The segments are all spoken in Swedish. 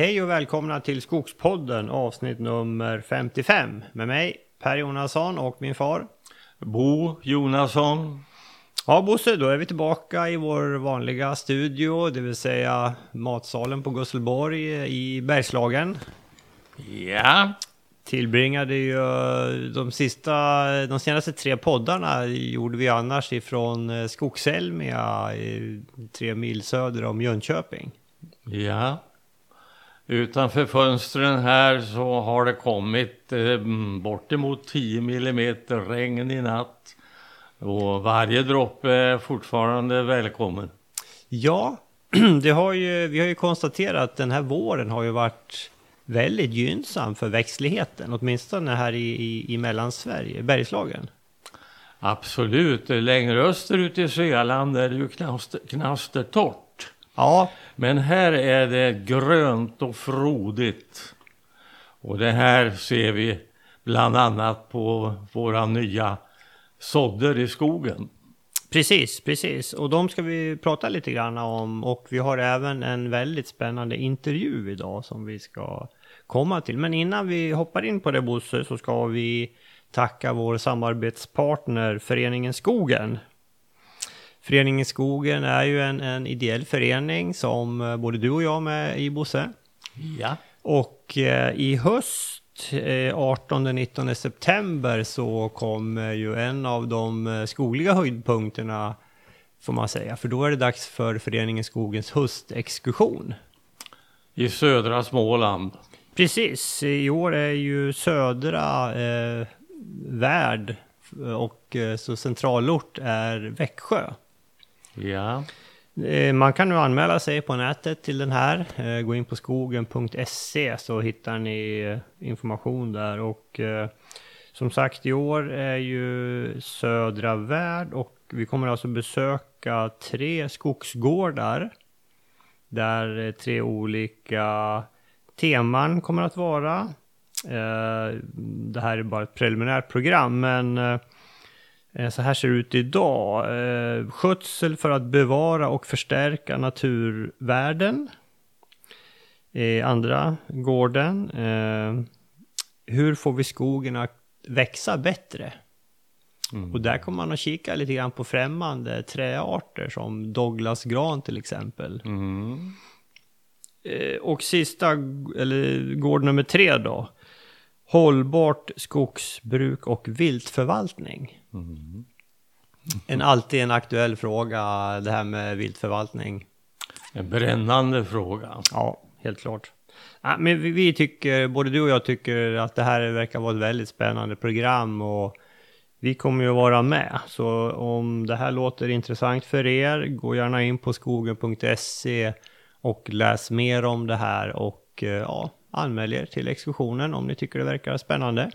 Hej och välkomna till Skogspodden avsnitt nummer 55 med mig Per Jonasson och min far Bo Jonasson. Ja Bosse, då är vi tillbaka i vår vanliga studio, det vill säga matsalen på Gusselborg i Bergslagen. Ja. Tillbringade ju de sista, de senaste tre poddarna gjorde vi annars ifrån eh, Skogselmia, tre mil söder om Jönköping. Ja. Utanför fönstren här så har det kommit eh, bortemot 10 millimeter regn i natt. Och varje droppe är fortfarande välkommen. Ja, det har ju, vi har ju konstaterat att den här våren har ju varit väldigt gynnsam för växtligheten, åtminstone här i, i, i Mellansverige, Bergslagen. Absolut, längre österut i Svealand är det ju knaster, knastertorrt. Ja. Men här är det grönt och frodigt. Och det här ser vi bland annat på våra nya sådder i skogen. Precis, precis. Och de ska vi prata lite grann om. Och vi har även en väldigt spännande intervju idag som vi ska komma till. Men innan vi hoppar in på det Bosse så ska vi tacka vår samarbetspartner Föreningen Skogen. Föreningen Skogen är ju en, en ideell förening som eh, både du och jag är med i Bosse. Ja. Och eh, i höst, eh, 18-19 september, så kommer ju en av de eh, skogliga höjdpunkterna, får man säga. För då är det dags för Föreningen Skogens höstexkursion. I södra Småland. Precis, i år är ju södra eh, värd och eh, så centralort är Växjö. Ja. Eh, man kan nu anmäla sig på nätet till den här. Eh, gå in på skogen.se så hittar ni eh, information där. Och som sagt i år är ju Södra Värld och vi kommer alltså besöka tre skogsgårdar. Där tre olika teman kommer att vara. Det här är bara ett preliminärt program men så här ser det ut idag. Eh, Skötsel för att bevara och förstärka naturvärden. Eh, Andra gården. eh, Hur får vi skogen att växa bättre? Mm. Och där kommer man att kika lite grann på främmande träarter som Douglasgran till exempel. Mm. Eh, Och sista, eller gård nummer tre då. Hållbart skogsbruk och viltförvaltning. Mm. En alltid en aktuell fråga, det här med viltförvaltning. En brännande fråga. Ja, helt klart. Ja, men vi, vi tycker, både du och jag tycker att det här verkar vara ett väldigt spännande program och vi kommer ju vara med. Så om det här låter intressant för er, gå gärna in på skogen.se och läs mer om det här och eh, ja, anmäl er till exkursionen om ni tycker det verkar spännande.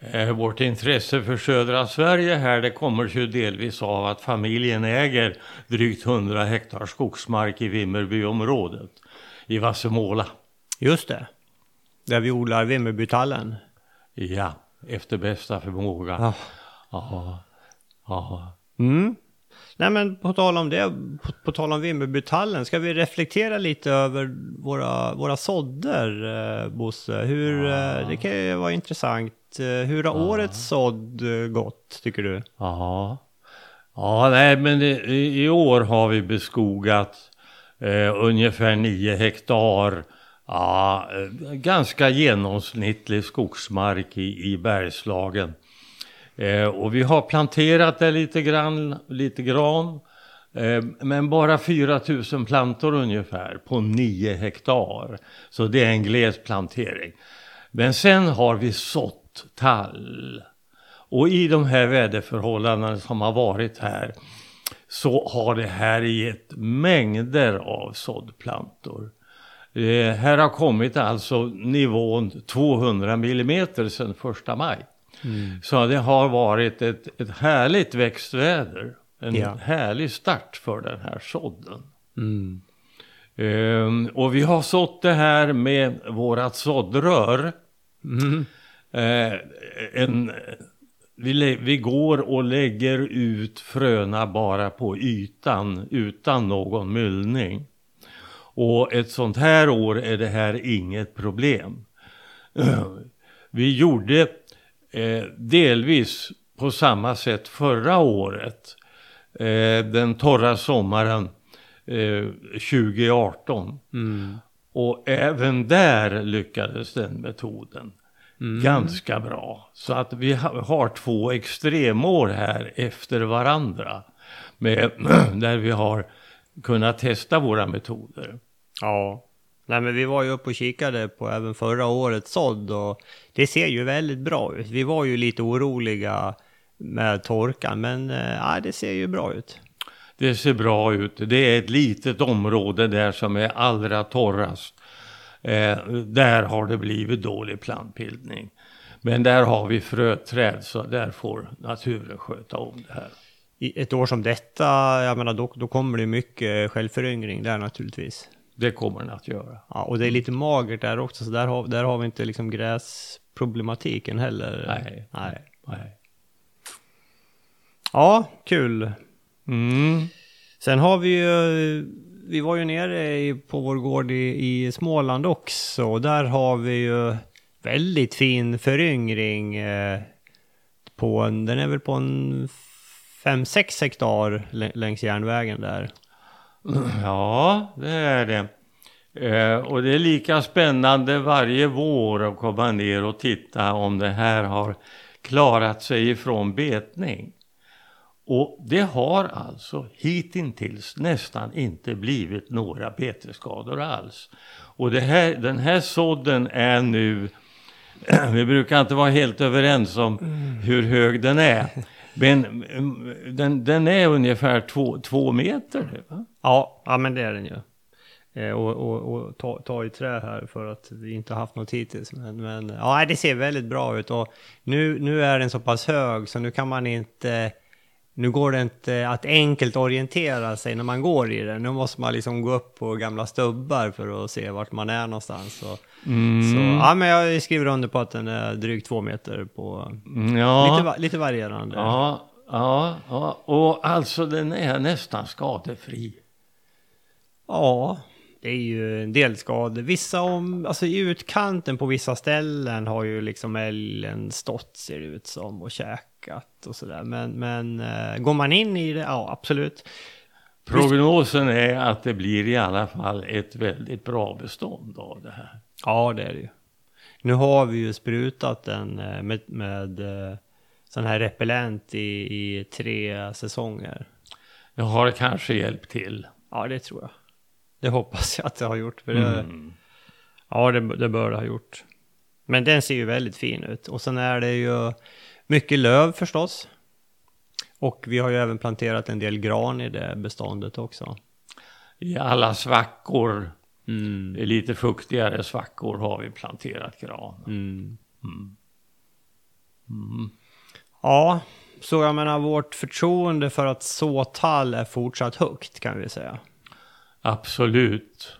Eh, Vårt intresse för södra Sverige här det kommer ju delvis av att familjen äger drygt 100 hektar skogsmark i Vimmerbyområdet i Vassemåla. Just det. Där vi odlar Vimmerbytallen. Ja, efter bästa förmåga. Ja. Ja. Ja. Mm. Nej men på tal om det, på, på tal om Vimmerbytallen, ska vi reflektera lite över våra, våra sådder, eh, Bosse? Hur, eh, det kan ju vara intressant. Eh, hur har årets sådd eh, gått, tycker du? Ja. Ja, nej men i, i år har vi beskogat eh, ungefär 9 hektar. Ja, eh, ganska genomsnittlig skogsmark i, i Bergslagen. Eh, och vi har planterat det lite grann, lite gran. Eh, men bara 4 000 plantor ungefär på 9 hektar. Så det är en gles plantering. Men sen har vi sått tall. Och i de här väderförhållandena som har varit här så har det här gett mängder av såddplantor. Eh, här har kommit alltså nivån 200 millimeter sedan första maj. Så det har varit ett, ett härligt växtväder. En Ja. härlig start för den här sådden. Mm. Ehm, och vi har sått det här med vårat såddrör. Mm. Eh, en, vi, vi går och lägger ut fröna bara på ytan utan någon myllning. Och ett sånt här år är det här inget problem. Vi gjorde eh, delvis på samma sätt förra året. Eh, den torra sommaren eh, 2018. Mm. Och även där lyckades den metoden Mm. ganska bra. Så att vi ha- har två extremår här efter varandra. Med, där vi har kunnat testa våra metoder. Ja. Nej men vi var ju uppe och kikade på även förra årets sådd och det ser ju väldigt bra ut. Vi var ju lite oroliga med torkan men eh, ja, det ser ju bra ut. Det ser bra ut. Det är ett litet område där som är allra torrast. Eh, där har det blivit dålig plantbildning. Men där har vi fröträd så där får naturen sköta om det här. I ett år som detta, jag menar då, då kommer det mycket självföryngring där naturligtvis. Det kommer den att göra. Ja, och det är lite magert där också så där har, där har vi inte liksom gräsproblematiken heller. Nej. Nej. Nej. Ja, kul. Mm. Sen har vi ju, vi var ju nere på vår gård i, i Småland också. Och där har vi ju väldigt fin föryngring. Eh, på en, den är väl på en 5-6 hektar lä- längs järnvägen där. Ja, det är det. Eh, och det är lika spännande varje vår att komma ner och titta om det här har klarat sig ifrån betning. Och det har alltså hittills nästan inte blivit några betesskador alls. Och här, den här sådden är nu, vi brukar inte vara helt överens om hur hög den är. Men mm, den, den är ungefär två, två meter. Va? Ja, ja men det är den ju. Eh, och och, och ta, ta i trä här för att vi inte haft något hittills. Men, men ja, det ser väldigt bra ut. Och nu, nu är den så pass hög så nu kan man inte... Nu går det inte att enkelt orientera sig när man går i den. Nu måste man liksom gå upp på gamla stubbar för att se vart man är någonstans. Så, så, ja, men jag skriver under på att den är drygt två meter på... Mm, Ja, Lite, lite varierande. ja, ja, ja, och alltså den är nästan skadefri. Ja, det är ju en del skador. Vissa om, alltså i utkanten på vissa ställen har ju liksom älgen stått ser det ut som och käkat och sådär. Men, men eh, går man in i det, ja absolut. Prognosen är att det blir i alla fall ett väldigt bra bestånd av det här. Ja, det är det ju. Nu har vi ju sprutat den eh, med, med eh, sån här repellent i, i tre säsonger. Jag har kanske hjälpt till. Ja, det tror jag. Det hoppas jag att det har gjort. För det, Mm. Ja, det, det bör det ha gjort. Men den ser ju väldigt fin ut. Och sen är det ju mycket löv förstås. Och vi har ju även planterat en del gran i det beståndet också. I alla svackor, Mm. lite fuktigare svackor har vi planterat gran. Mm. Mm. Ja, så jag menar vårt förtroende för att så tall är fortsatt högt kan vi säga. Absolut.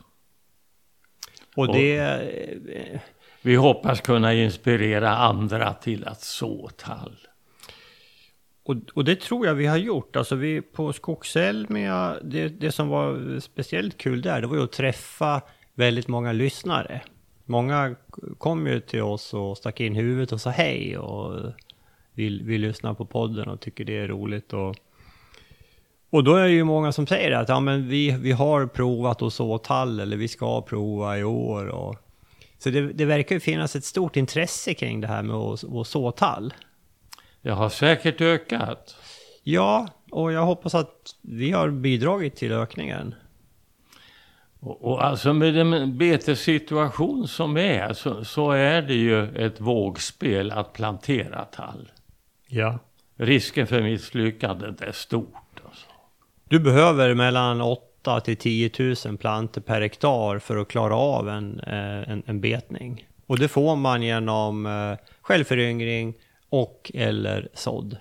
Och Och- det... eh, vi hoppas kunna inspirera andra till att så tall. Och, och det tror jag vi har gjort. Alltså vi på Skogselmia, det, det som var speciellt kul där, det var ju att träffa väldigt många lyssnare. Många kom ju till oss och stack in huvudet och sa hej och vill, vill lyssna på podden och tycker det är roligt. Och, och då är det ju många som säger att ja, men vi, vi har provat att så tall eller vi ska prova i år. Och, så det, det verkar ju finnas ett stort intresse kring det här med att, att så tall. Det har säkert ökat. Ja, och jag hoppas att vi har bidragit till ökningen. Och, och alltså med den betessituation som är så, så är det ju ett vågspel att plantera tall. Ja. Risken för misslyckandet är stort. Alltså. Du behöver mellan 8 till 10 000 plantor per hektar för att klara av en, eh, en, en betning. Och det får man genom eh, självföryngring och eller sådd.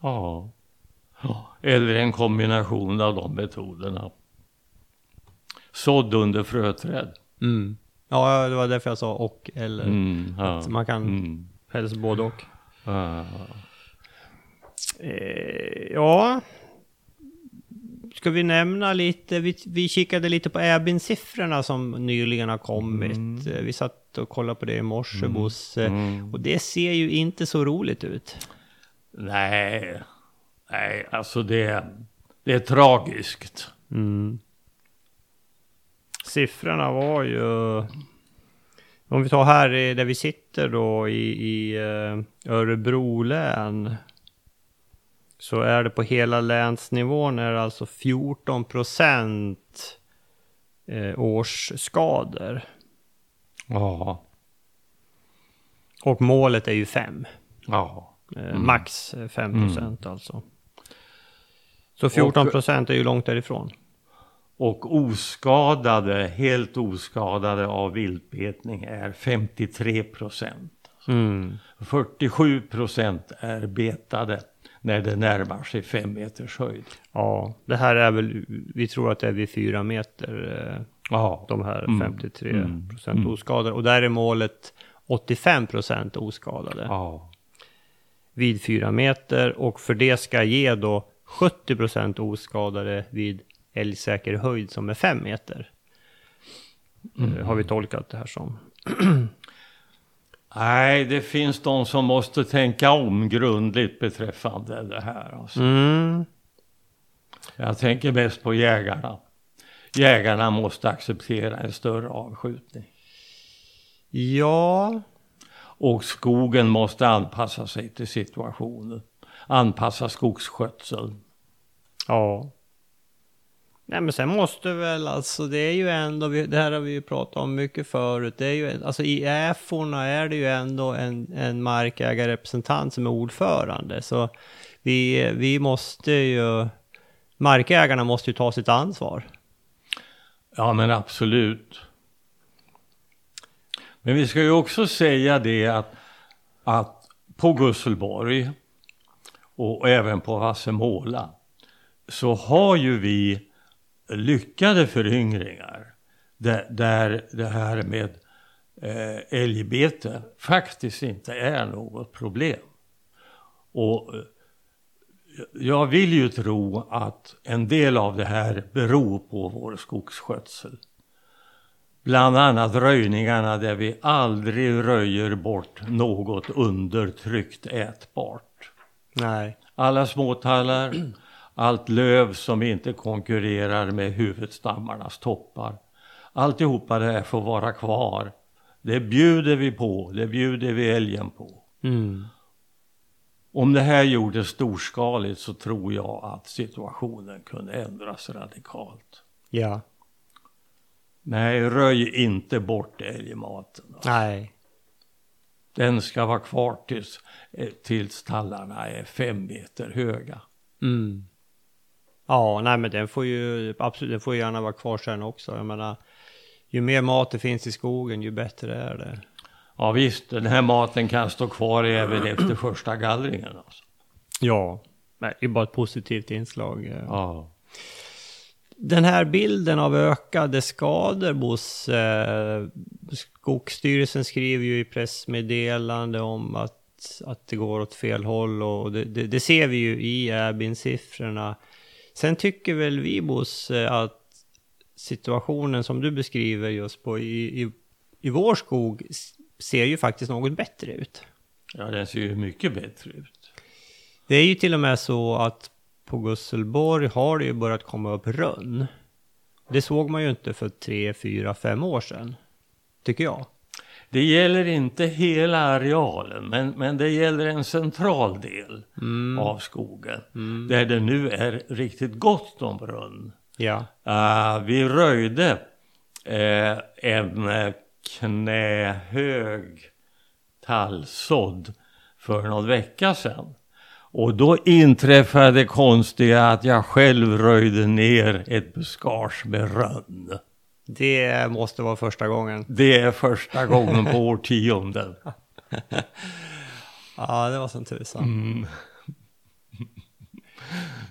Ja. Eller en kombination av de metoderna. Sådd under fröträd. Mm. Ja, det var därför jag sa och eller. Mm, ja. Så man kan Mm. helst både och. Ja. Eh, ja. Ska vi nämna lite, vi, vi kikade lite på Äbin-siffrorna som nyligen har kommit. Mm. Vi satt och kollade på det i morse, Bosse. Och det ser ju inte så roligt ut. Nej, nej, alltså det, det är tragiskt. Mm. Siffrorna var ju... Om vi tar här där vi sitter då i, i eh, Örebro län. Så är det på hela länsnivån är det alltså 14 procent eh, årsskador. Ja, Och målet är ju 5. ja. Eh, Max 5 procent alltså. Så 14 procent är ju långt därifrån. Och oskadade, helt oskadade av viltbetning är 53 procent. Mm. 47 procent är betade när det närmar sig fem meters höjd. Ja, det här är väl, vi tror att det är vid 4 meter. Eh, Ja, de här Mm. 53 Mm. procent Mm. oskadade. Och där är målet 85 procent oskadade ja, vid 4 meter. Och för det ska ge då 70 procent oskadade vid älgsäker höjd som är 5 meter. Mm. Eh, Har vi tolkat det här som. Nej, det finns de som måste tänka om grundligt beträffande det här. Alltså. Mm. Jag tänker mest på jägarna. Jägarna måste acceptera en större avskjutning. Ja, Och skogen måste anpassa sig till situationen. Anpassa skogsskötseln. ja. Nej men sen måste väl alltså, det är ju ändå, det här har vi ju pratat om mycket förut, det är ju, alltså i äforna är det ju ändå en, en markägarrepresentant som är ordförande. Så vi, vi måste ju, markägarna måste ju ta sitt ansvar. Ja men absolut. Men vi ska ju också säga det att, att på Gusselborg och även på Hassemåla så har ju vi lyckade föryngringar där, där det här med eh, älgbete faktiskt inte är något problem. Och eh, jag vill ju tro att en del av det här beror på vår skogsskötsel. Bland annat röjningarna där vi aldrig röjer bort något undertryckt ätbart. Nej. Alla småtallar, allt löv som inte konkurrerar med huvudstammarnas toppar. Alltihopa det här får vara kvar. Det bjuder vi på, det bjuder vi älgen på. Mm. Om det här gjordes storskaligt så tror jag att situationen kunde ändras radikalt. Ja. Nej, röj inte bort älgmaten. Nej. Den ska vara kvar tills, eh, tills tallarna är fem meter höga. Mm. Ja, nej men den får ju absolut, den får ju gärna vara kvar sen också. Jag menar, ju mer mat det finns i skogen, ju bättre är det. Ja visst, den här maten kan stå kvar även efter första gallringen. Alltså. Ja, det är bara ett positivt inslag. eh. Ja. Den här bilden av ökade skador hos eh, Skogsstyrelsen skriver ju i pressmeddelande om att, att det går åt fel håll och det, det, det ser vi ju i Äbin-siffrorna. Sen tycker väl vi Bosse att situationen som du beskriver just på i, i, i vår skog ser ju faktiskt något bättre ut. ja, den ser ju mycket bättre ut. Det är ju till och med så att på Gusselborg har det ju börjat komma upp rönn. Det såg man ju inte för tre, fyra, fem år sedan. Tycker jag. Det gäller inte hela arealen, men, men det gäller en central del av skogen. Där det nu är riktigt gott om brunn. Ja. Uh, vi röjde eh, en eh, knähög tallsådd för någon vecka sedan. Och då inträffade det konstiga att jag själv röjde ner ett buskage med rönn. Det måste vara första gången. Det är första gången på årtionden. Ja, det var som tusan. Mm.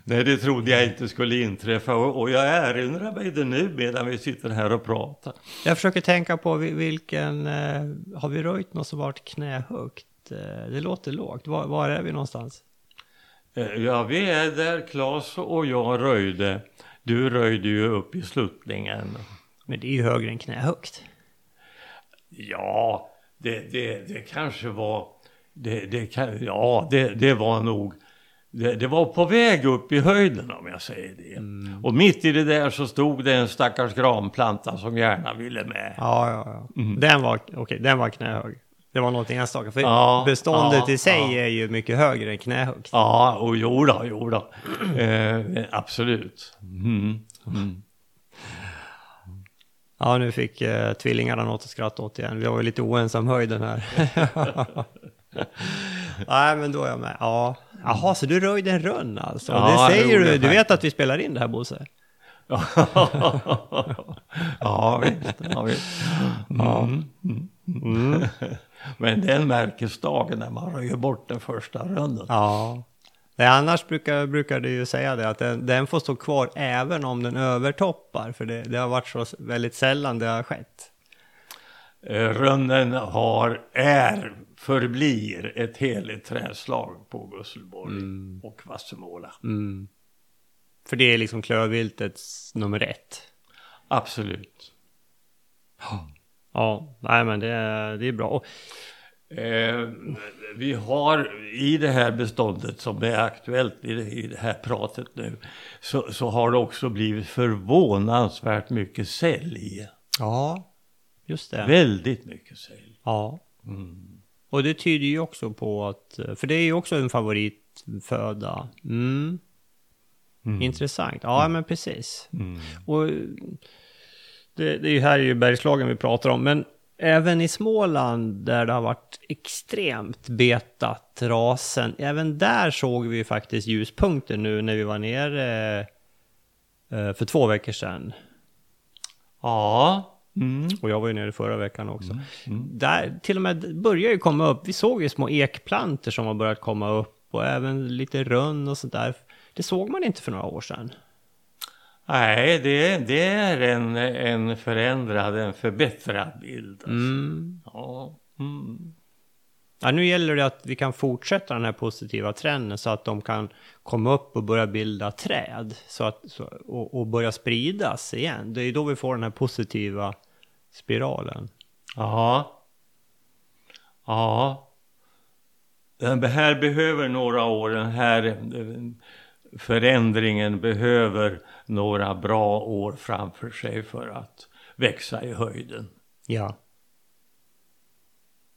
Nej, det trodde jag inte skulle inträffa och, jag erinrar mig det nu medan vi sitter här och pratar. Jag försöker tänka på vi- vilken... Eh, har vi röjt något som varit knähögt? Eh, det låter lågt. Var, var är vi någonstans? Eh, Ja, vi är där, Claes och jag röjde Du röjde ju upp i sluttningen. Men det är ju högre än knähögt. Ja, det, det, det kanske var... Det, det ja, det, det var nog... Det, det, var på väg upp i höjden om jag säger det. Mm. Och mitt i det där så stod det en stackars granplanta som gärna ville med. Ja, ja, ja. Mm. Den var, okay, den var knähög. Det var något enstaka. För ja, beståndet ja, i sig ja. är ju mycket högre än knähögt. Ja, och jo då, jo då. Eh, absolut. Mm. Mm. Ja, nu fick eh, tvillingarna något att skratta åt igen. Vi var ju lite oense om höjden här. Nej, men då är jag med. Ja. Jaha, så du röjde en rönn alltså? Ja, det säger du. Du vet att vi spelar in det här, Bosse? ja, visst. Ja, visst. Mm. Mm. Men det är en märkesdag när man röjer bort den första rönnen. Ja. Det annars brukar, brukar det ju säga det att den, den, får stå kvar även om den övertoppar. För det, det har varit så väldigt sällan det har skett. Eh, rönnen har, är, förblir ett heligt träslag på Gusselborg mm. och Vassemåla. Mm. För det är liksom klövviltets nummer ett. Absolut. Ja, nej men det, det är bra. Och, Eh, vi har i det här beståndet som är aktuellt i det, i det här pratet nu så, så, har det också blivit förvånansvärt mycket sälj. Ja, just det. Väldigt mycket sälj. Ja. Mm. Och det tyder ju också på att, för det är ju också en favoritföda. Mm. Mm. Intressant. Ja, mm. men precis. Mm. Och det, det är ju här i Bergslagen vi pratar om, men även i Småland där det har varit extremt betat rasen, även där såg vi faktiskt ljuspunkter nu när vi var nere eh, för två veckor sedan. Ja. Mm. Och jag var ju nere förra veckan också. Mm. Mm. Där till och med börjar ju komma upp, vi såg ju små ekplanter som har börjat komma upp och även lite rönn och sånt där. Det såg man inte för några år sedan. Nej, det, det är en, en förändrad, en förbättrad bild. Alltså. Mm. Ja. Mm. ja, nu gäller det att vi kan fortsätta den här positiva trenden så att de kan komma upp och börja bilda träd så att, så, och, och börja spridas igen. Det är då vi får den här positiva spiralen. Ja. Ja. Den här behöver några år, den här förändringen behöver några bra år framför sig för att växa i höjden. Ja.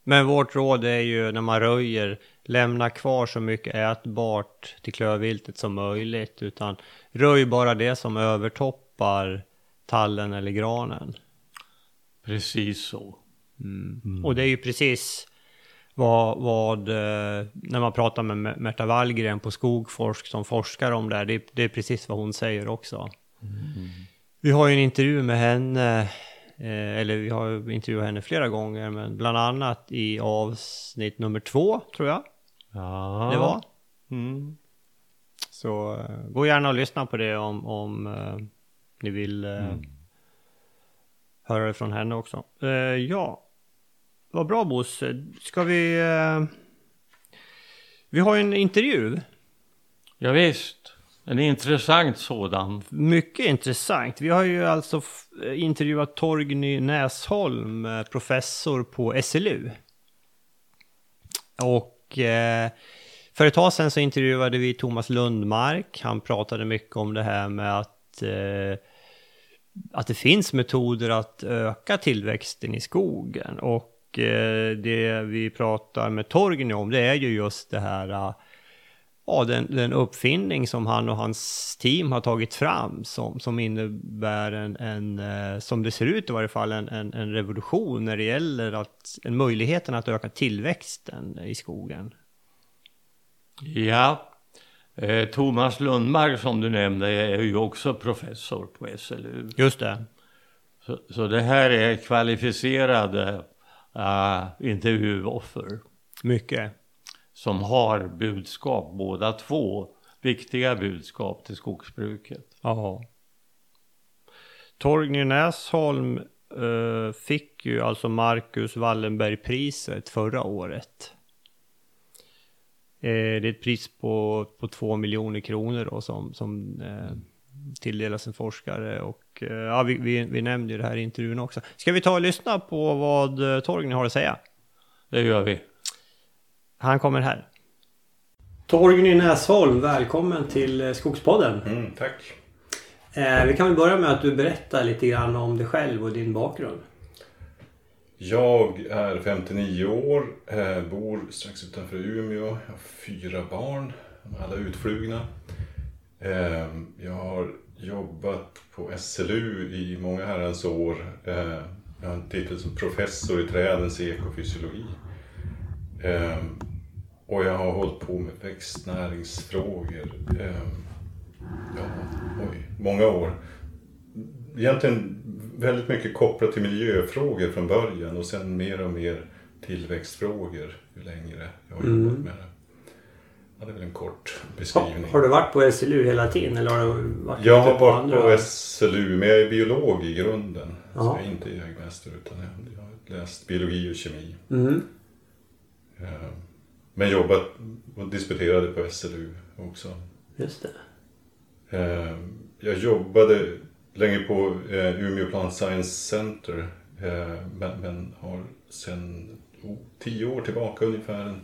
Men vårt råd är ju när man röjer, lämna kvar så mycket ätbart till klövviltet som möjligt. Utan röj bara det som övertoppar tallen eller granen. Precis så. Mm. Mm. Och det är ju precis vad, vad, eh, när man pratar med Märta Wallgren på Skogforsk som forskar om det här, det, det är precis vad hon säger också. Mm. Vi har ju en intervju med henne, eh, eller vi har intervjuat henne flera gånger, men bland annat i avsnitt nummer två, tror jag. Ja. Det var. Mm. Så eh, gå gärna och lyssna på det om, om ni vill mm. höra det från henne också. Ja, vad bra Bosse. Ska vi... Eh... Vi har ju en intervju. Ja, visst. En intressant sådan. Mycket intressant. Vi har ju alltså intervjuat Torgny Näsholm, eh, professor på SLU. Och eh, för ett tag sedan så intervjuade vi Thomas Lundmark. Han pratade mycket om det här med att, eh, att det finns metoder att öka tillväxten i skogen. Och och eh, det vi pratar med Torgny om det är ju just det här eh, ja, den, den uppfinning som han och hans team har tagit fram som, som innebär en, en, eh, som det ser ut i varje fall, en, en, en revolution när det gäller att, en möjligheten att öka tillväxten i skogen. Ja, Thomas Lundmark som du nämnde är ju också professor på SLU. Just det. Så, så det här är kvalificerade uh, intervjuoffer. Mycket. Som har budskap, båda två viktiga budskap till skogsbruket. Ja. Torgny Näsholm uh, fick ju alltså Marcus Wallenberg-priset förra året. Eh, det är ett pris på, på två miljoner kronor då som, som eh, tilldelas en forskare och eh, ja, vi, vi, vi nämnde ju det här i intervjun också. Ska vi ta och lyssna på vad eh, Torgny har att säga? Det gör vi. Han kommer här. Torgny Näsholm, välkommen till eh, Skogspodden. Mm, tack. Eh, vi kan väl börja med att du berättar lite grann om dig själv och din bakgrund. Jag är 59 år, eh, bor strax utanför Umeå. Jag har fyra barn, de är alla utflugna. Eh, jag har jobbat på SLU i många herrans år. Eh, jag har en titel som professor i trädens ekofysiologi. Eh, och jag har hållit på med växtnäringsfrågor. Eh, ja, oj, många år. Egentligen väldigt mycket kopplat till miljöfrågor från början och sen mer och mer tillväxtfrågor ju längre jag har jobbat med det. Ja, det är väl en kort Har, beskrivning. har du varit på SLU hela tiden eller har du varit Jag har varit andra- på SLU, men jag är biolog i grunden. Så Ja. jag är inte jägmästare utan jag jag har läst biologi och kemi. Mm. Men jobbat och disputerade på SLU också. Just det. Eh, Jag jobbade länge på eh, Umeå Plant Science Center eh, men, har sedan tio år tillbaka ungefär en,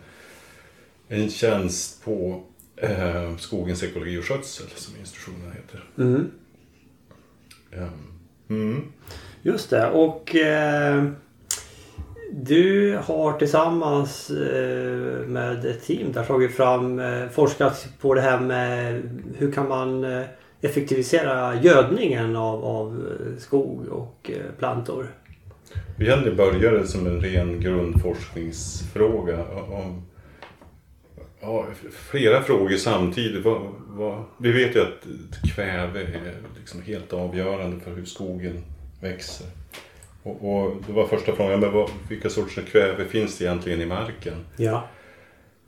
en tjänst på eh, Skogens ekologi och skötsel som institutionen heter. Mm. Eh, Mm. Just det. Och eh, du har tillsammans eh, med ett team där tagit fram, eh, forskat på det här med hur kan man eh, effektivisera gödningen av, av eh, skog och eh, plantor. Egentligen började det som en ren grundforskningsfråga om ja, flera frågor samtidigt. Vad, vad, vi vet ju att kväve är liksom helt avgörande för hur skogen växer. Och, och då var första frågan, men vad, vilka sorters kväve finns det egentligen i marken? Ja.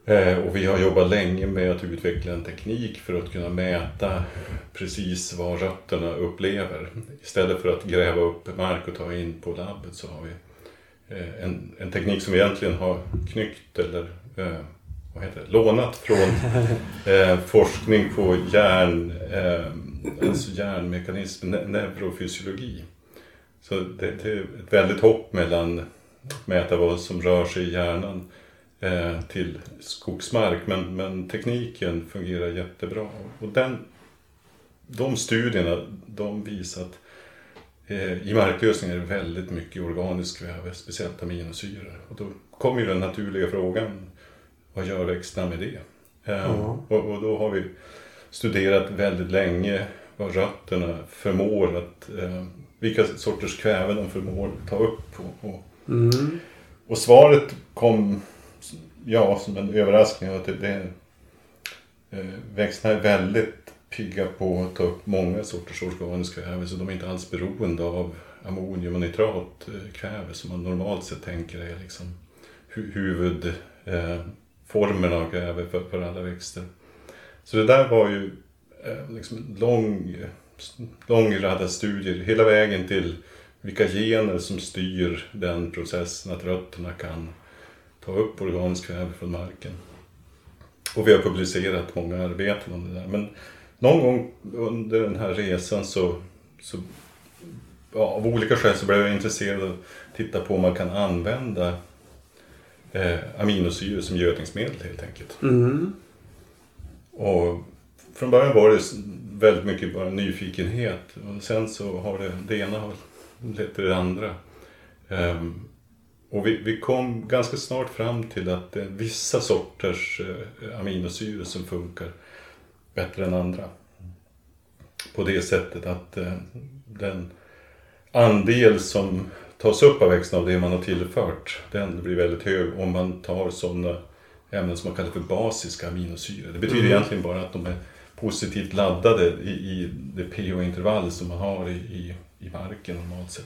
Eh, och vi har jobbat länge med att utveckla en teknik för att kunna mäta precis vad rötterna upplever. Istället för att gräva upp mark och ta in på labbet så har vi eh, en, en teknik som vi egentligen har knyckt eller eh, vad heter det? lånat från eh, forskning på hjärn, eh, alltså hjärnmekanism, ne- neurofysiologi. Så det, det är ett väldigt hopp mellan att mäta vad som rör sig i hjärnan eh, till skogsmark. Men, men tekniken fungerar jättebra. Och den, de studierna de visar att eh, i marklösning är det väldigt mycket organiskt kväve, speciellt aminosyror. Och då kommer ju den naturliga frågan, vad gör växterna med det? Eh, Ja. och, och då har vi studerat väldigt länge vad rötterna förmår att, eh, vilka sorters kväve de förmår ta upp. Och, och Mm. och svaret kom ja, som en överraskning. Att det, det, eh, växterna är väldigt pigga på att ta upp många sorters organiska kväve. Så de är inte alls beroende av ammonium och nitratkväve som man normalt sett tänker är liksom hu- huvudformen eh, formen av kväve för, för alla växter. Så det där var ju eh, liksom en lång, lång radda studier hela vägen till vilka gener som styr den processen att rötterna kan ta upp organiskt kväve från marken. Och vi har publicerat många arbeten om det där. Men någon gång under den här resan så, så ja, av olika skäl så blev jag intresserad av att titta på om man kan använda eh, aminosyror som gödningsmedel helt enkelt. Mm. Och från början var det väldigt mycket bara nyfikenhet och sen så har det, det ena har lett till det andra. Ehm, och vi, vi kom ganska snart fram till att det är vissa sorters eh, aminosyror som funkar bättre än andra. På det sättet att eh, den andel som tas upp av växten av det man har tillfört, den blir väldigt hög om man tar sådana ämnen som man kallar för basiska aminosyror. Det betyder egentligen bara att de är positivt laddade i, i det pH-intervall som man har i, i, i marken normalt sett.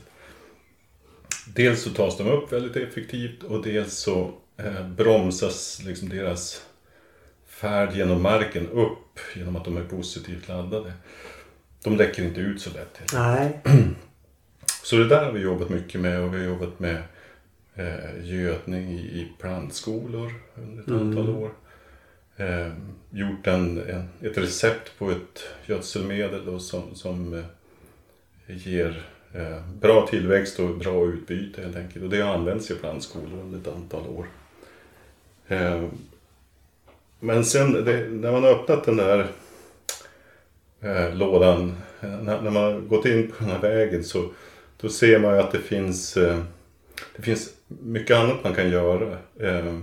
Dels så tas de upp väldigt effektivt och dels så eh, bromsas liksom deras färd genom marken upp genom att de är positivt laddade. De läcker inte ut så lätt. Nej. så det där har vi jobbat mycket med och vi har jobbat med eh, gödning i, i plantskolor under ett antal år. eh, gjort en, en, ett recept på ett gödselmedel då, som, som eh, ger eh, bra tillväxt och bra utbyte helt enkelt. Och det har använts i plantskolor under ett antal år. Eh, men sen det, när man har öppnat den där eh, lådan, eh, när, när, man har gått in på den här vägen så då ser man ju att det finns, eh, det finns mycket annat man kan göra. Eh,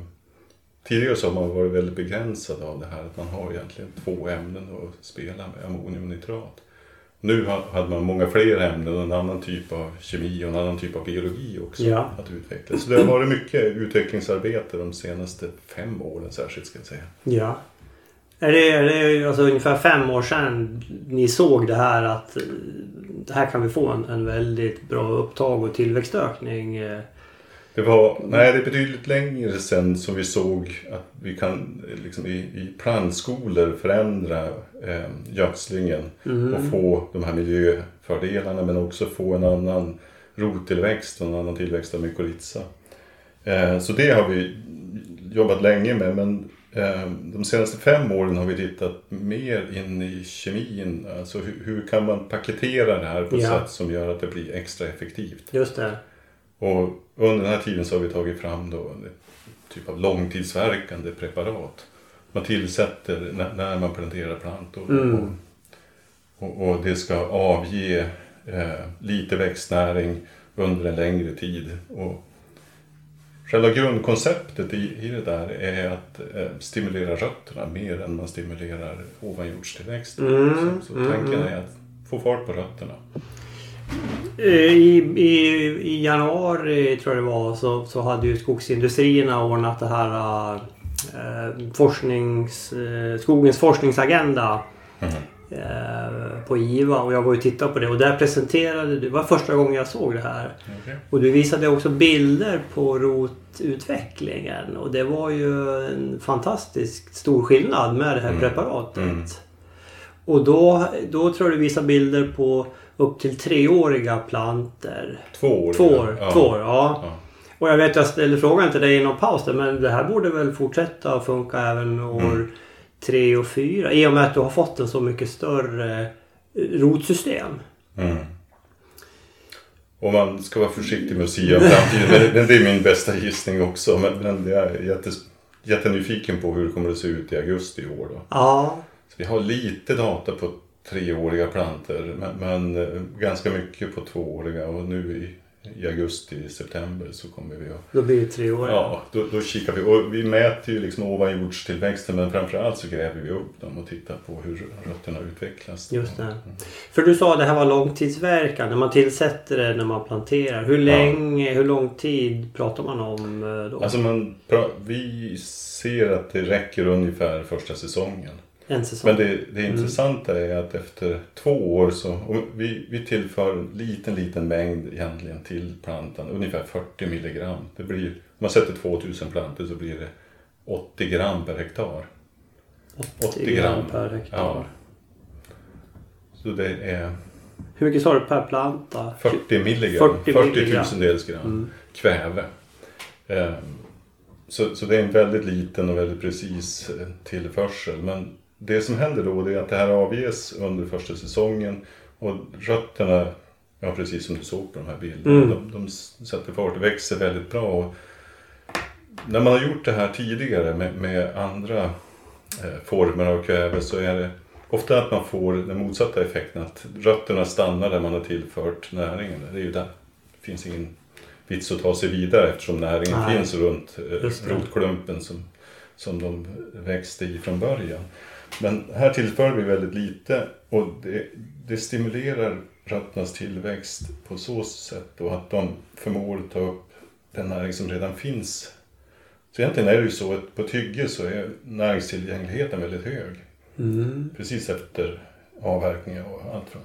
tidigare så har man varit väldigt begränsad av det här att man har egentligen två ämnen att spela med, ammoniumnitrat. Nu hade man många fler ämnen och en annan typ av kemi och en annan typ av biologi också Ja. att utveckla. Så det har varit mycket utvecklingsarbete de senaste fem åren särskilt ska jag säga. Ja. Är det, är det alltså ungefär fem år sedan ni såg det här att eh, här kan vi få en, en väldigt bra upptag och tillväxtökning? eh? Det var, nej, det är betydligt längre sedan som vi såg att vi kan liksom, i, i plantskolor förändra eh, gödslingen och få de här miljöfördelarna men också få en annan rottillväxt och en annan tillväxt av mykorrhiza. Eh, så det har vi jobbat länge med men de senaste fem åren har vi tittat mer in i kemin. Alltså hur, hur kan man paketera det här på ett Ja. sätt som gör att det blir extra effektivt. Just det. Och under den här tiden så har vi tagit fram då en typ av långtidsverkande preparat. Man tillsätter när, när man planterar plantor. Mm. Och, och, och det ska avge eh, lite växtnäring under en längre tid. Och själva grundkonceptet i, i det där är att eh, stimulera rötterna mer än man stimulerar ovanjordstillväxten. Mm, så så mm, tanken mm. är att få fart på rötterna. Eh, I, i, I januari tror jag det var så, så hade ju skogsindustrierna ordnat det här eh, forsknings, eh, skogens forskningsagenda eh, på IVA och jag var och tittade på det och där presenterade du, det var första gången jag såg det här. Okej. Och du visade också bilder på rotutvecklingen och det var ju en fantastiskt stor skillnad med det här preparatet. Mm. Och då, då tror jag du visade bilder på upp till treåriga planter. Två år. Två år, ja. två år ja. Ja. Och jag vet jag ställde frågan till dig i någon paus där, men det här borde väl fortsätta funka även år Mm. Tre och fyra i och med att du har fått en så mycket större eh, rotsystem. Mm. Och man ska vara försiktig med att sia om framtiden. Men, det är min bästa gissning också. Men, men jag är jättes, jättenyfiken på hur det kommer att se ut i augusti i år. Då. Ja, Så vi har lite data på treåriga plantor. Men, men eh, ganska mycket på tvååriga. Och nu i, i augusti, september så kommer vi att då blir det tre år. Ja, då, då kikar vi. Och vi mäter ju liksom ovanjordstillväxten men framförallt så gräver vi upp dem och tittar på hur rötterna utvecklas. Just det. För du sa att det här var långtidsverkan. När man tillsätter det när man planterar. Hur länge, hur lång tid pratar man om eh, då? Alltså man, vi ser att det räcker ungefär första säsongen. En säsong? Men det, det intressanta är att efter två år så, vi, vi tillför en liten, liten mängd egentligen till plantan, ungefär 40 milligram. Det blir, om man sätter 2000 plantor så blir det 80 gram per hektar. 80 gram per hektar. Ja. Så det är Hur mycket sa du per planta? 40 milligram, 40 40, milligram. tusendels gram Mm. kväve. Ehm, Så, så det är en väldigt liten och väldigt precis eh, tillförsel. Men det som händer då är att det här avges under första säsongen och rötterna, ja precis som du såg på de här bilderna, Mm. de, de sätter fart och växer väldigt bra. Och när man har gjort det här tidigare med, med andra eh, former av kväve så är det ofta att man får den motsatta effekten. Att rötterna stannar där man har tillfört näringen. Det är ju där. Det finns ingen vits att ta sig vidare eftersom näringen Nej. finns runt eh, rotklumpen som, som de växte i från början. Men här tillför vi väldigt lite och det, det stimulerar rötternas tillväxt på så sätt då att de förmår ta upp den näring som redan finns. Så egentligen är det ju så att på ett hygge så är näringstillgängligheten väldigt hög. Mm. Precis efter avverkningar och allt från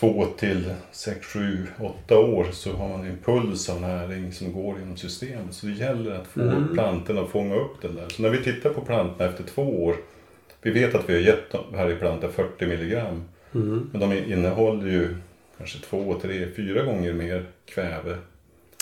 två till sex, sju, åtta år så har man en puls av näring som går genom systemet. Så det gäller att få Mm. plantorna att fånga upp den där. Så när vi tittar på plantorna efter två år, vi vet att vi har gett varje planta 40 milligram. Mm. Men de innehåller ju kanske två, tre, fyra gånger mer kväve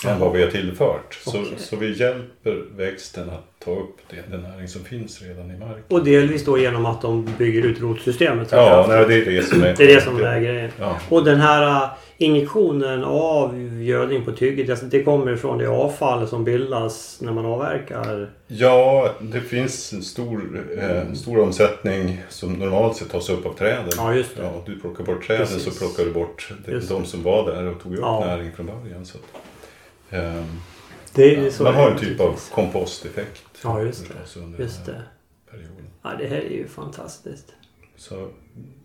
än vad vi har tillfört. Så, Okej. så vi hjälper växten att ta upp det, den näring som finns redan i marken. Och delvis då genom att de bygger ut rotsystemet. så Ja, nej, det är det som är... Det är det som är grejen. Ja. Och den här äh, injektionen av gödning på tygget, alltså det kommer ifrån det avfall som bildas när man avverkar. Ja, det finns en stor, eh, stor omsättning som normalt sett tas upp av träden. Ja, just det. Ja, du plockar bort träden Precis. så plockar du bort de, de som var där och tog upp Ja. näring från början. Så Det är så man har en typ av komposteffekt. Ja, just det. förstås, under Just den det. perioden. Ja, det här är ju fantastiskt. Så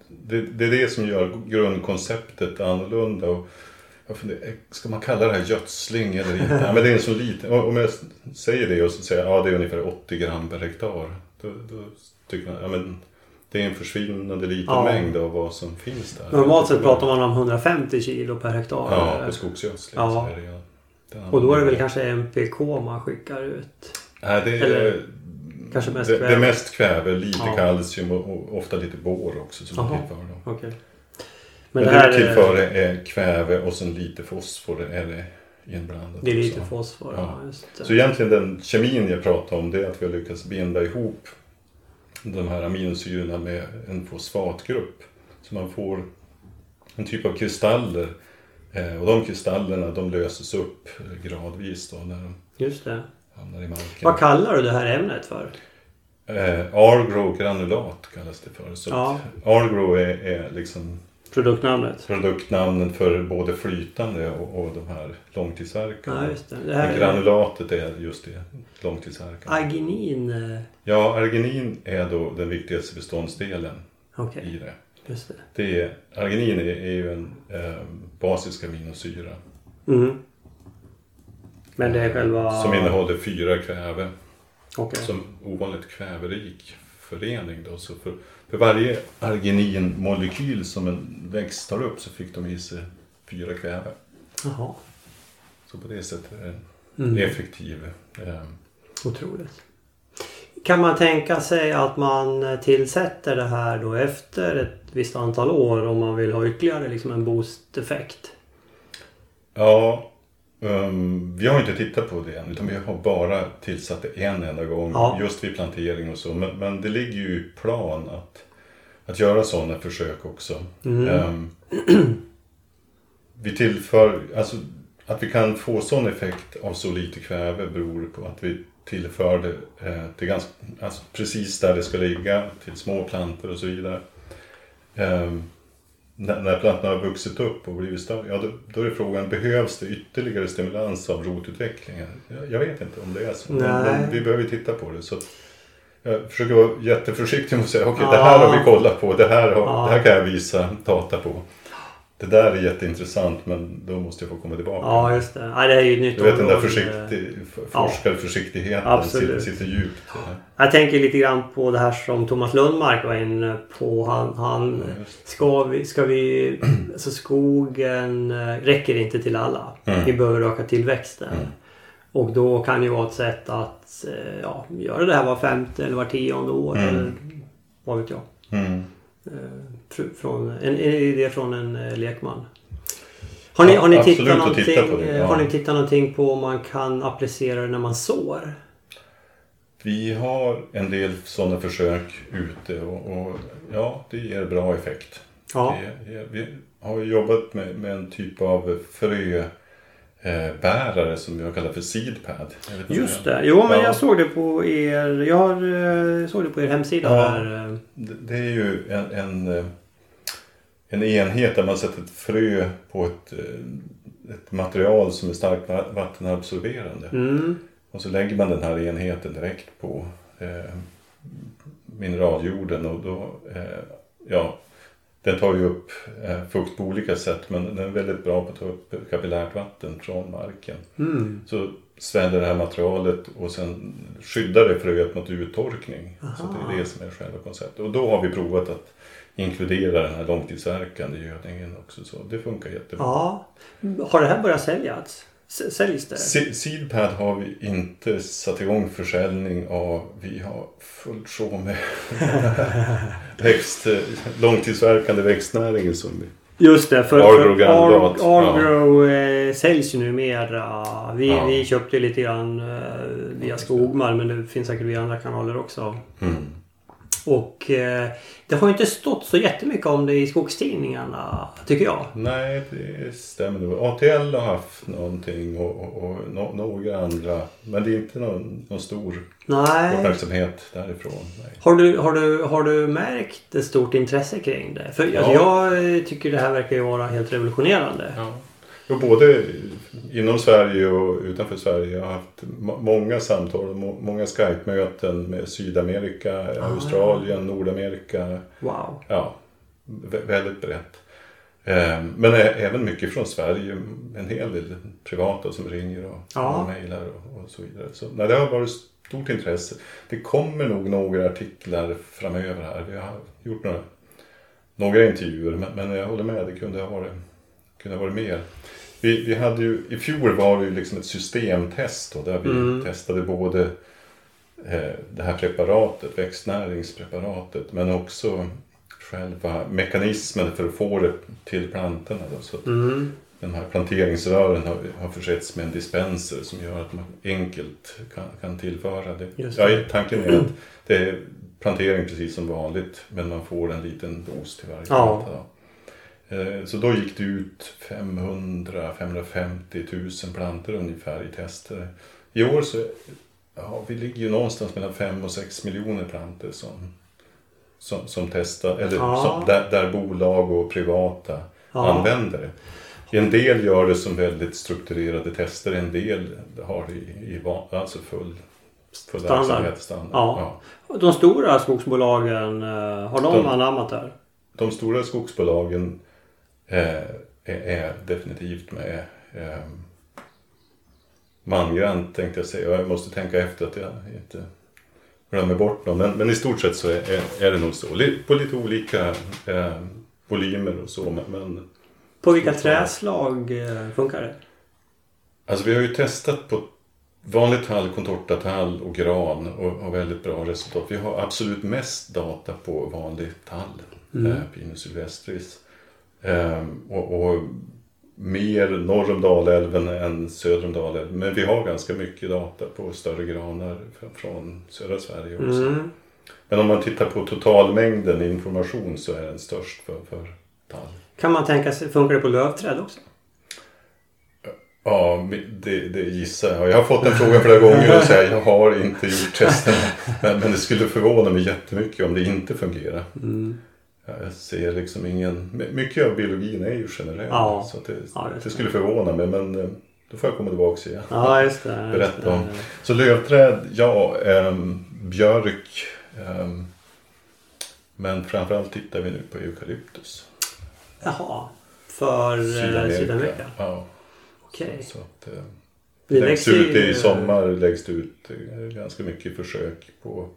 det, det är det som gör grundkonceptet annorlunda. Och jag funderar, ska man kalla det här gödsling eller inte? Ja, men det är en så liten. Om jag säger det och så säger jag ja, det är ungefär 80 gram per hektar. Då, då tycker man ja, men det är en försvinnande liten Ja. mängd av vad som finns där. Normalt sett pratar man om 150 kilo per hektar. Ja, på skogsgödsling. Ja. Så är det, ja. Och då är det väl kanske MPK man skickar ut. Nej, det är, eller kanske mest det, det kväve. är mest kväve, lite Ja. kalcium och, och ofta lite bor också som Jaha. tillför. Dem. Okej. Men, Men det, det här tillför är, kväve och sen lite fosfor är det inblandat. det är lite också. fosfor. Ja. Ja. det. Så egentligen den kemin jag pratar om det är att vi har lyckats binda ihop de här aminosyrorna med en fosfatgrupp. Så man får en typ av kristaller. Eh, och de kristallerna de löses upp eh, gradvis då när de Just det. hamnar i marken. Vad kallar du det här ämnet för? Eh, Argro granulat kallas det för. Så Ja. Argro är, är liksom Produktnamnet? produktnamnen för både flytande och, och de här långtidsverkande. Ja, just det. det här är granulatet är just det, långtidsverkande. arginin. eh, Ja, arginin är då den viktigaste beståndsdelen Okej, i det. just det. det är, arginin är, är ju en eh, basisk aminosyra Mm. Men det är själva... som innehåller fyra kväve. Okej. Som ovanligt kväverik förening. Då. Så för, för varje argininmolekyl som en växt tar upp så fick de i sig fyra kväve. Jaha. Så på det sättet är den Mm. effektiv. Eh, Otroligt. Kan man tänka sig att man tillsätter det här då efter ett visst antal år om man vill ha ytterligare liksom en boost-effekt? Ja, ehm, vi har inte tittat på det än utan vi har bara tillsatt det en enda gång Ja. just vid plantering och så. Men, men det ligger ju i plan att, att göra sådana försök också. Mm. Ehm, vi tillför, alltså att vi kan få sån effekt av så lite kväve beror på att vi tillför det eh, till ganska, alltså precis där det ska ligga till små plantor och så vidare. Ehm, när, när plantorna har vuxit upp och blivit större, ja då, då är frågan, behövs det ytterligare stimulans av rotutvecklingen? Jag, jag vet inte om det är så, men, men vi behöver titta på det. Så att jag försöker vara jätteförsiktig med att säga, okej Ja. det här har vi kollat på, det här, har, det här kan jag visa data på. Det där är jätteintressant men då måste jag få komma tillbaka. Ja, just det. Nej, det är ju ett nytt du vet den där försiktig, Ja. forskarförsiktigheten Absolut. sitter, sitter djupt. Jag tänker lite grann på det här som Thomas Lundmark var inne på. Han, han Ja, ska vi, ska vi, alltså skogen eh, räcker inte till alla. Mm. Vi behöver öka tillväxten. Mm. Och då kan ju vara ett sätt att eh, ja, göra det här var femte eller var tionde år. Mm. Eller vad vet jag. Mm. Fr- Från, en, en idé från en eh, lekman. Har ni, har, ni absolut tittat någonting, titta på det, eh, ja. har ni tittat någonting på om man kan applicera det när man sår? Vi har en del sådana försök ute och, och ja, det ger bra effekt. Ja. Det vi har jobbat med, med en typ av frö eh, bärare som jag kallar för seedpad. Just det. Jo men Ja. jag såg det på er. Jag såg det på er hemsida Ja. där. Det, är ju en, en, en enhet där man sätter ett frö på ett, eh, ett material som är starkt va- vattenabsorberande. Mm. Och så lägger man den här enheten direkt på eh, mineraljorden och då, eh, ja, den tar ju upp eh, fukt på olika sätt men den är väldigt bra på att ta upp kapillärt vatten från marken. Mm. Så sväller det här materialet och sen skyddar det fröet mot uttorkning. Så Aha. det är det som är själva konceptet. Och då har vi provat att inkludera den här långtidsverkande gödningen också. Så det funkar jättebra. Ja. Har det här börjat säljas? Säljs det? Se- Seedpad har vi inte satt igång försäljning av. Vi har fullt sjå med växt, långtidsverkande växtnäringen som vi Just det, för, Argrow Argrow eh, säljs ju numera. Vi, Ja. vi köpte lite grann eh, via Skogmar men det finns säkert via andra kanaler också. Mm. Och eh, det har ju inte stått så jättemycket om det i skogstidningarna, tycker jag. Nej, det stämmer nog. ATL har haft någonting och, och, och no, några andra. Men det är inte någon, någon stor Nej. uppmärksamhet därifrån. Nej. Har du, har, du, har du märkt ett stort intresse kring det? För alltså, Ja. jag eh, tycker det här verkar ju vara helt revolutionerande. Ja. Jo, både inom Sverige och utanför Sverige. Jag har haft må- många samtal må- många Skype-möten med Sydamerika, Australien, Nordamerika. Wow. Ja, vä- väldigt brett. Eh, Men även mycket från Sverige. En hel del privata som ringer och, Ja. och mejlar och, och så vidare. Så, nej, det har varit stort intresse. Det kommer nog några artiklar framöver här. Vi har gjort några, några intervjuer men, men jag håller med, det kunde ha varit, kunde ha varit mer. Vi, vi hade ju, I fjol var det ju liksom ett systemtest då, där vi Mm. testade både eh, det här preparatet, växtnäringspreparatet, men också själva mekanismen för att få det till plantorna. Då. Så Mm. de här planteringsrören har, har försetts med en dispenser som gör att man enkelt kan, kan tillföra det. Just Ja, det. tanken är att det är plantering precis som vanligt men man får en liten dos till varje Ja. planta. då. Eh, Så då gick det ut 500-550 000 plantor ungefär i tester. I år så ja, vi ligger ju någonstans mellan 5 och 6 miljoner plantor som, som, som testar, eller Ja. som, där, där bolag och privata Ja. använder det. En del gör det som väldigt strukturerade tester, en del har det i, i alltså full, full Standard. verksamhet, standard. Ja. De stora skogsbolagen, eh, har de, De- anammat det här? De stora skogsbolagen är, är definitivt med. Eh, mangrant tänkte jag säga. Jag måste tänka efter att jag inte glömmer bort någon. Men, men i stort sett så är, är, det nog så. På lite olika eh, volymer och så. Men, men På vilka träslag eh, funkar det? Alltså vi har ju testat på vanlig tall, contortatall och gran och har väldigt bra resultat. Vi har absolut mest data på vanlig tall, Mm. eh, Pinus sylvestris. Ehm, och, och mer norr om Dalälven än söder om Dalälven. Men vi har ganska mycket data på större granar fr- från södra Sverige också. Mm. Men om man tittar på totalmängden information så är den störst för, för tall. Kan man tänka sig, funkar det på lövträd också? Ja, det, det gissar jag. Jag har fått den frågan flera gånger och säger jag har inte gjort testerna. Men, men det skulle förvåna mig jättemycket om det inte fungerar. Mm. Ja, Jag ser liksom ingen... Mycket av biologin är ju generell. Ja. Så det, Ja, det det skulle förvåna mig men eh, då får jag komma tillbaka igen. Ja, just det. just Berätta om. Så lövträd, ja, ehm, björk. ehm, men framförallt tittar vi nu på eukalyptus. Jaha. För Sydamerika? Sydamerika. Ja, Okej. så att, eh, Det läggs ut i sommar läggs det ut eh, ganska mycket försök på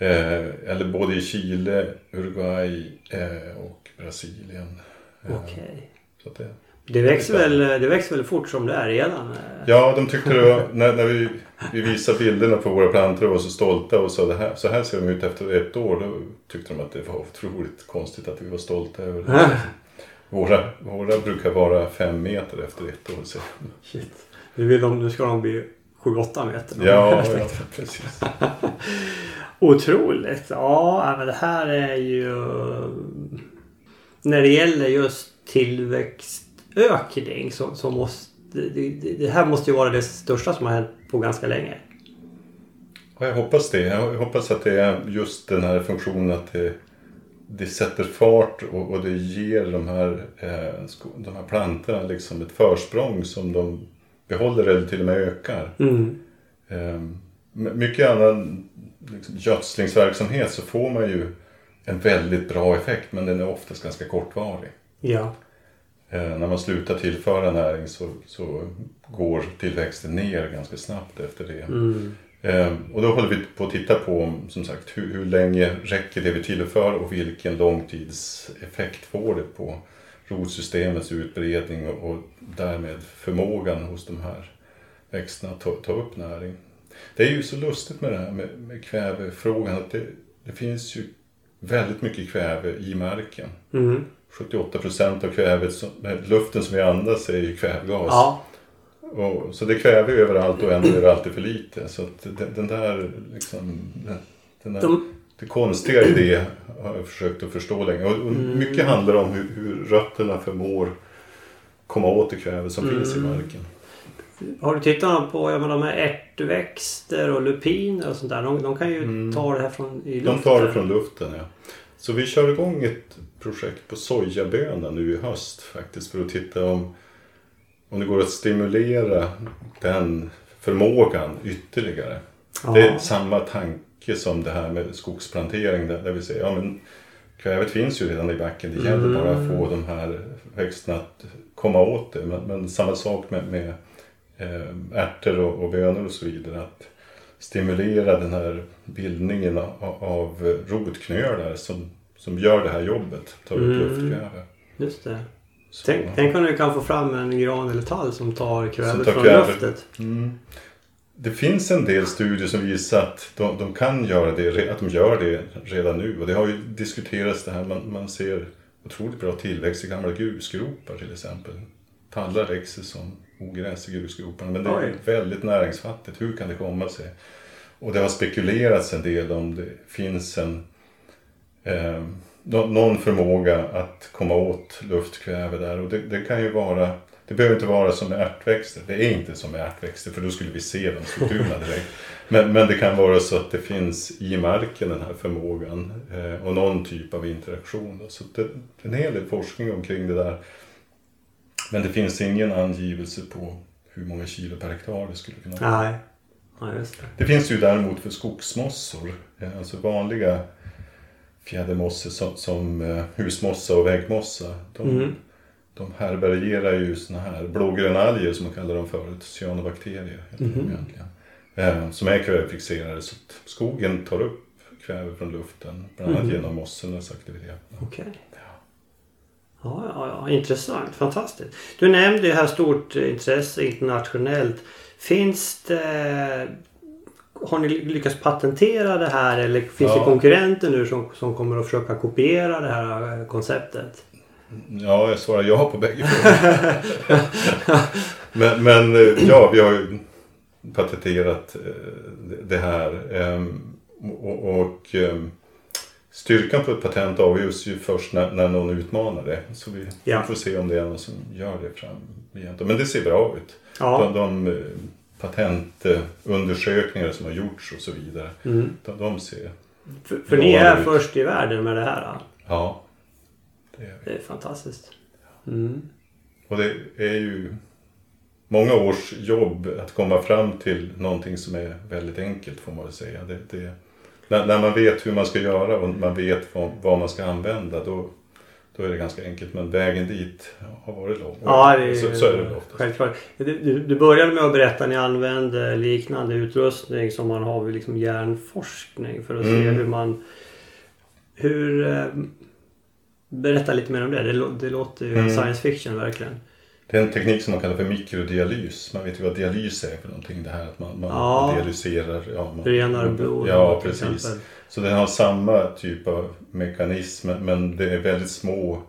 eh, eller både i Chile, Uruguay eh, och Brasilien. Eh, Okej. att det, Det växer, väl, det växer väl fort som det är redan? eh? ja, de tyckte det var, när, när vi, vi visade bilderna på våra plantor och var så stolta och sa det här, så här ser de ut efter ett år. Då tyckte de att det var otroligt konstigt att vi var stolta över det. Våra, våra brukar vara fem meter efter ett år. Så. Shit. Nu, vill de, nu ska de bli 7-8 meter. Ja, ja, precis. Otroligt. Ja, men det här är ju... När det gäller just tillväxtökning så, så måste... Det, det, här måste ju vara det största som har hänt på ganska länge. Ja, jag hoppas det. Jag hoppas att det är just den här funktionen att det, det sätter fart och, och det ger de här, eh, de här plantorna liksom ett försprång som de behåller eller till och med ökar. Mm. Eh, mycket annan liksom, gödslingsverksamhet så får man ju en väldigt bra effekt men den är oftast ganska kortvarig. Ja. Eh, när man slutar tillföra näring så, så går tillväxten ner ganska snabbt efter det. Mm. Eh, och då håller vi på att titta på som sagt hur, hur länge räcker det vi tillför och vilken långtidseffekt får det på rotsystemets utbredning och, och därmed förmågan hos de här växterna att ta, ta upp näring. Det är ju så lustigt med det här med, med kvävefrågan att det, det finns ju väldigt mycket kväve i marken. Mm. 78 procent av kvävet, som, luften som vi andas är ju kvävgas. Ja. Och, så det kväver överallt och ändå är det alltid för lite. Så den, den där liksom, den, den där, De- det konstiga i det har jag försökt att förstå länge. Och, och Mm. mycket handlar om hur, hur rötterna förmår komma åt det kväve som finns i Mm. marken. Har du tittat på jag menar, de här ärtväxter och lupiner och sånt där? De, de kan ju ta det här från i De luften. tar det från luften, ja. Så vi kör igång ett projekt på sojabönan nu i höst faktiskt för att titta om, om det går att stimulera den förmågan ytterligare. Ja. Det är samma tanke som det här med skogsplantering där, vi säger ja men kvävet finns ju redan i backen. Det gäller bara att få de här växterna att komma åt det. Men, men samma sak med, med ärtor och, och bönor och så vidare. Att stimulera den här bildningen av, av rotknölar som, som gör det här jobbet. Tar upp Mm. luftkväve. Just det. Så- Tänk, tänk om du kan få fram en gran eller tall som tar kvävet från kväve. luftet. Mm. Det finns en del studier som visar att de, de kan göra det, att de gör det redan nu. Och det har ju diskuterats det här, man, man ser otroligt bra tillväxt i gamla grusgropar till exempel. Tallar växer som ogräs i grusgroparna, men det är Oj. väldigt näringsfattigt. Hur kan det komma sig? Och det har spekulerats en del om det finns en eh, nå- någon förmåga att komma åt luftkväve där. Och det, det kan ju vara, det behöver inte vara som med ärtväxter. Det är inte som med ärtväxter för då skulle vi se de strukturerna direkt. Men, men det kan vara så att det finns i marken den här förmågan eh, och någon typ av interaktion. Då. Så det, det är en hel del forskning omkring det där. Men det finns ingen angivelse på hur många kilo per hektar det skulle kunna vara. Nej. Ja, just det. Det finns ju däremot för skogsmossor, eh, alltså vanliga fjädermossor som, som eh, husmossa och väggmossa. De, Mm. de härbärgerar ju såna här blågrönalger som man kallar dem förut, cyanobakterier. Eh, som är kvävefixerade så att skogen tar upp kväve från luften, bland annat Mhm. genom mossornas aktivitet. Okej. Ja, ja, ja, intressant. Fantastiskt. Du nämnde ju här stort eh, intresse internationellt. Finns det... Har ni lyckats patentera det här eller finns Ja. det konkurrenter nu som, som kommer att försöka kopiera det här eh, konceptet? Ja, jag svarar ja på bägge frågorna. men, men eh, ja, vi har ju patenterat det- det här. ehm, Och, och ehm, styrkan på ett patent avgörs ju först när, när någon utmanar det. Så vi Ja. får se om det är någon som gör det framgent. Men det ser bra ut. Ja. De, de eh, patentundersökningar som har gjorts och så vidare. Mm. De, de ser, För, för ni är Ja, först i världen med det här. ja. ja. Det är. Det är fantastiskt. Mm. Och det är ju många års jobb att komma fram till någonting som är väldigt enkelt får man väl säga. Det, det, när, när man vet hur man ska göra och man vet vad, vad man ska använda då, då är det ganska enkelt. Men vägen dit har varit lång. Ja, det är, så, så är det oftast. självklart. Du, du, började med att berätta att ni använde liknande utrustning som man har vid liksom hjärnforskning för att se Mm. hur man... Hur... Eh, berätta lite mer om det. Det, det låter ju Mm. science fiction verkligen. Det är en teknik som man kallar för mikrodialys. Man vet ju vad dialys är för någonting. Det här att man, man Ja. dialyserar. Ja, man, Renar blod. Ja, precis. Så den har samma typ av mekanism men det är väldigt små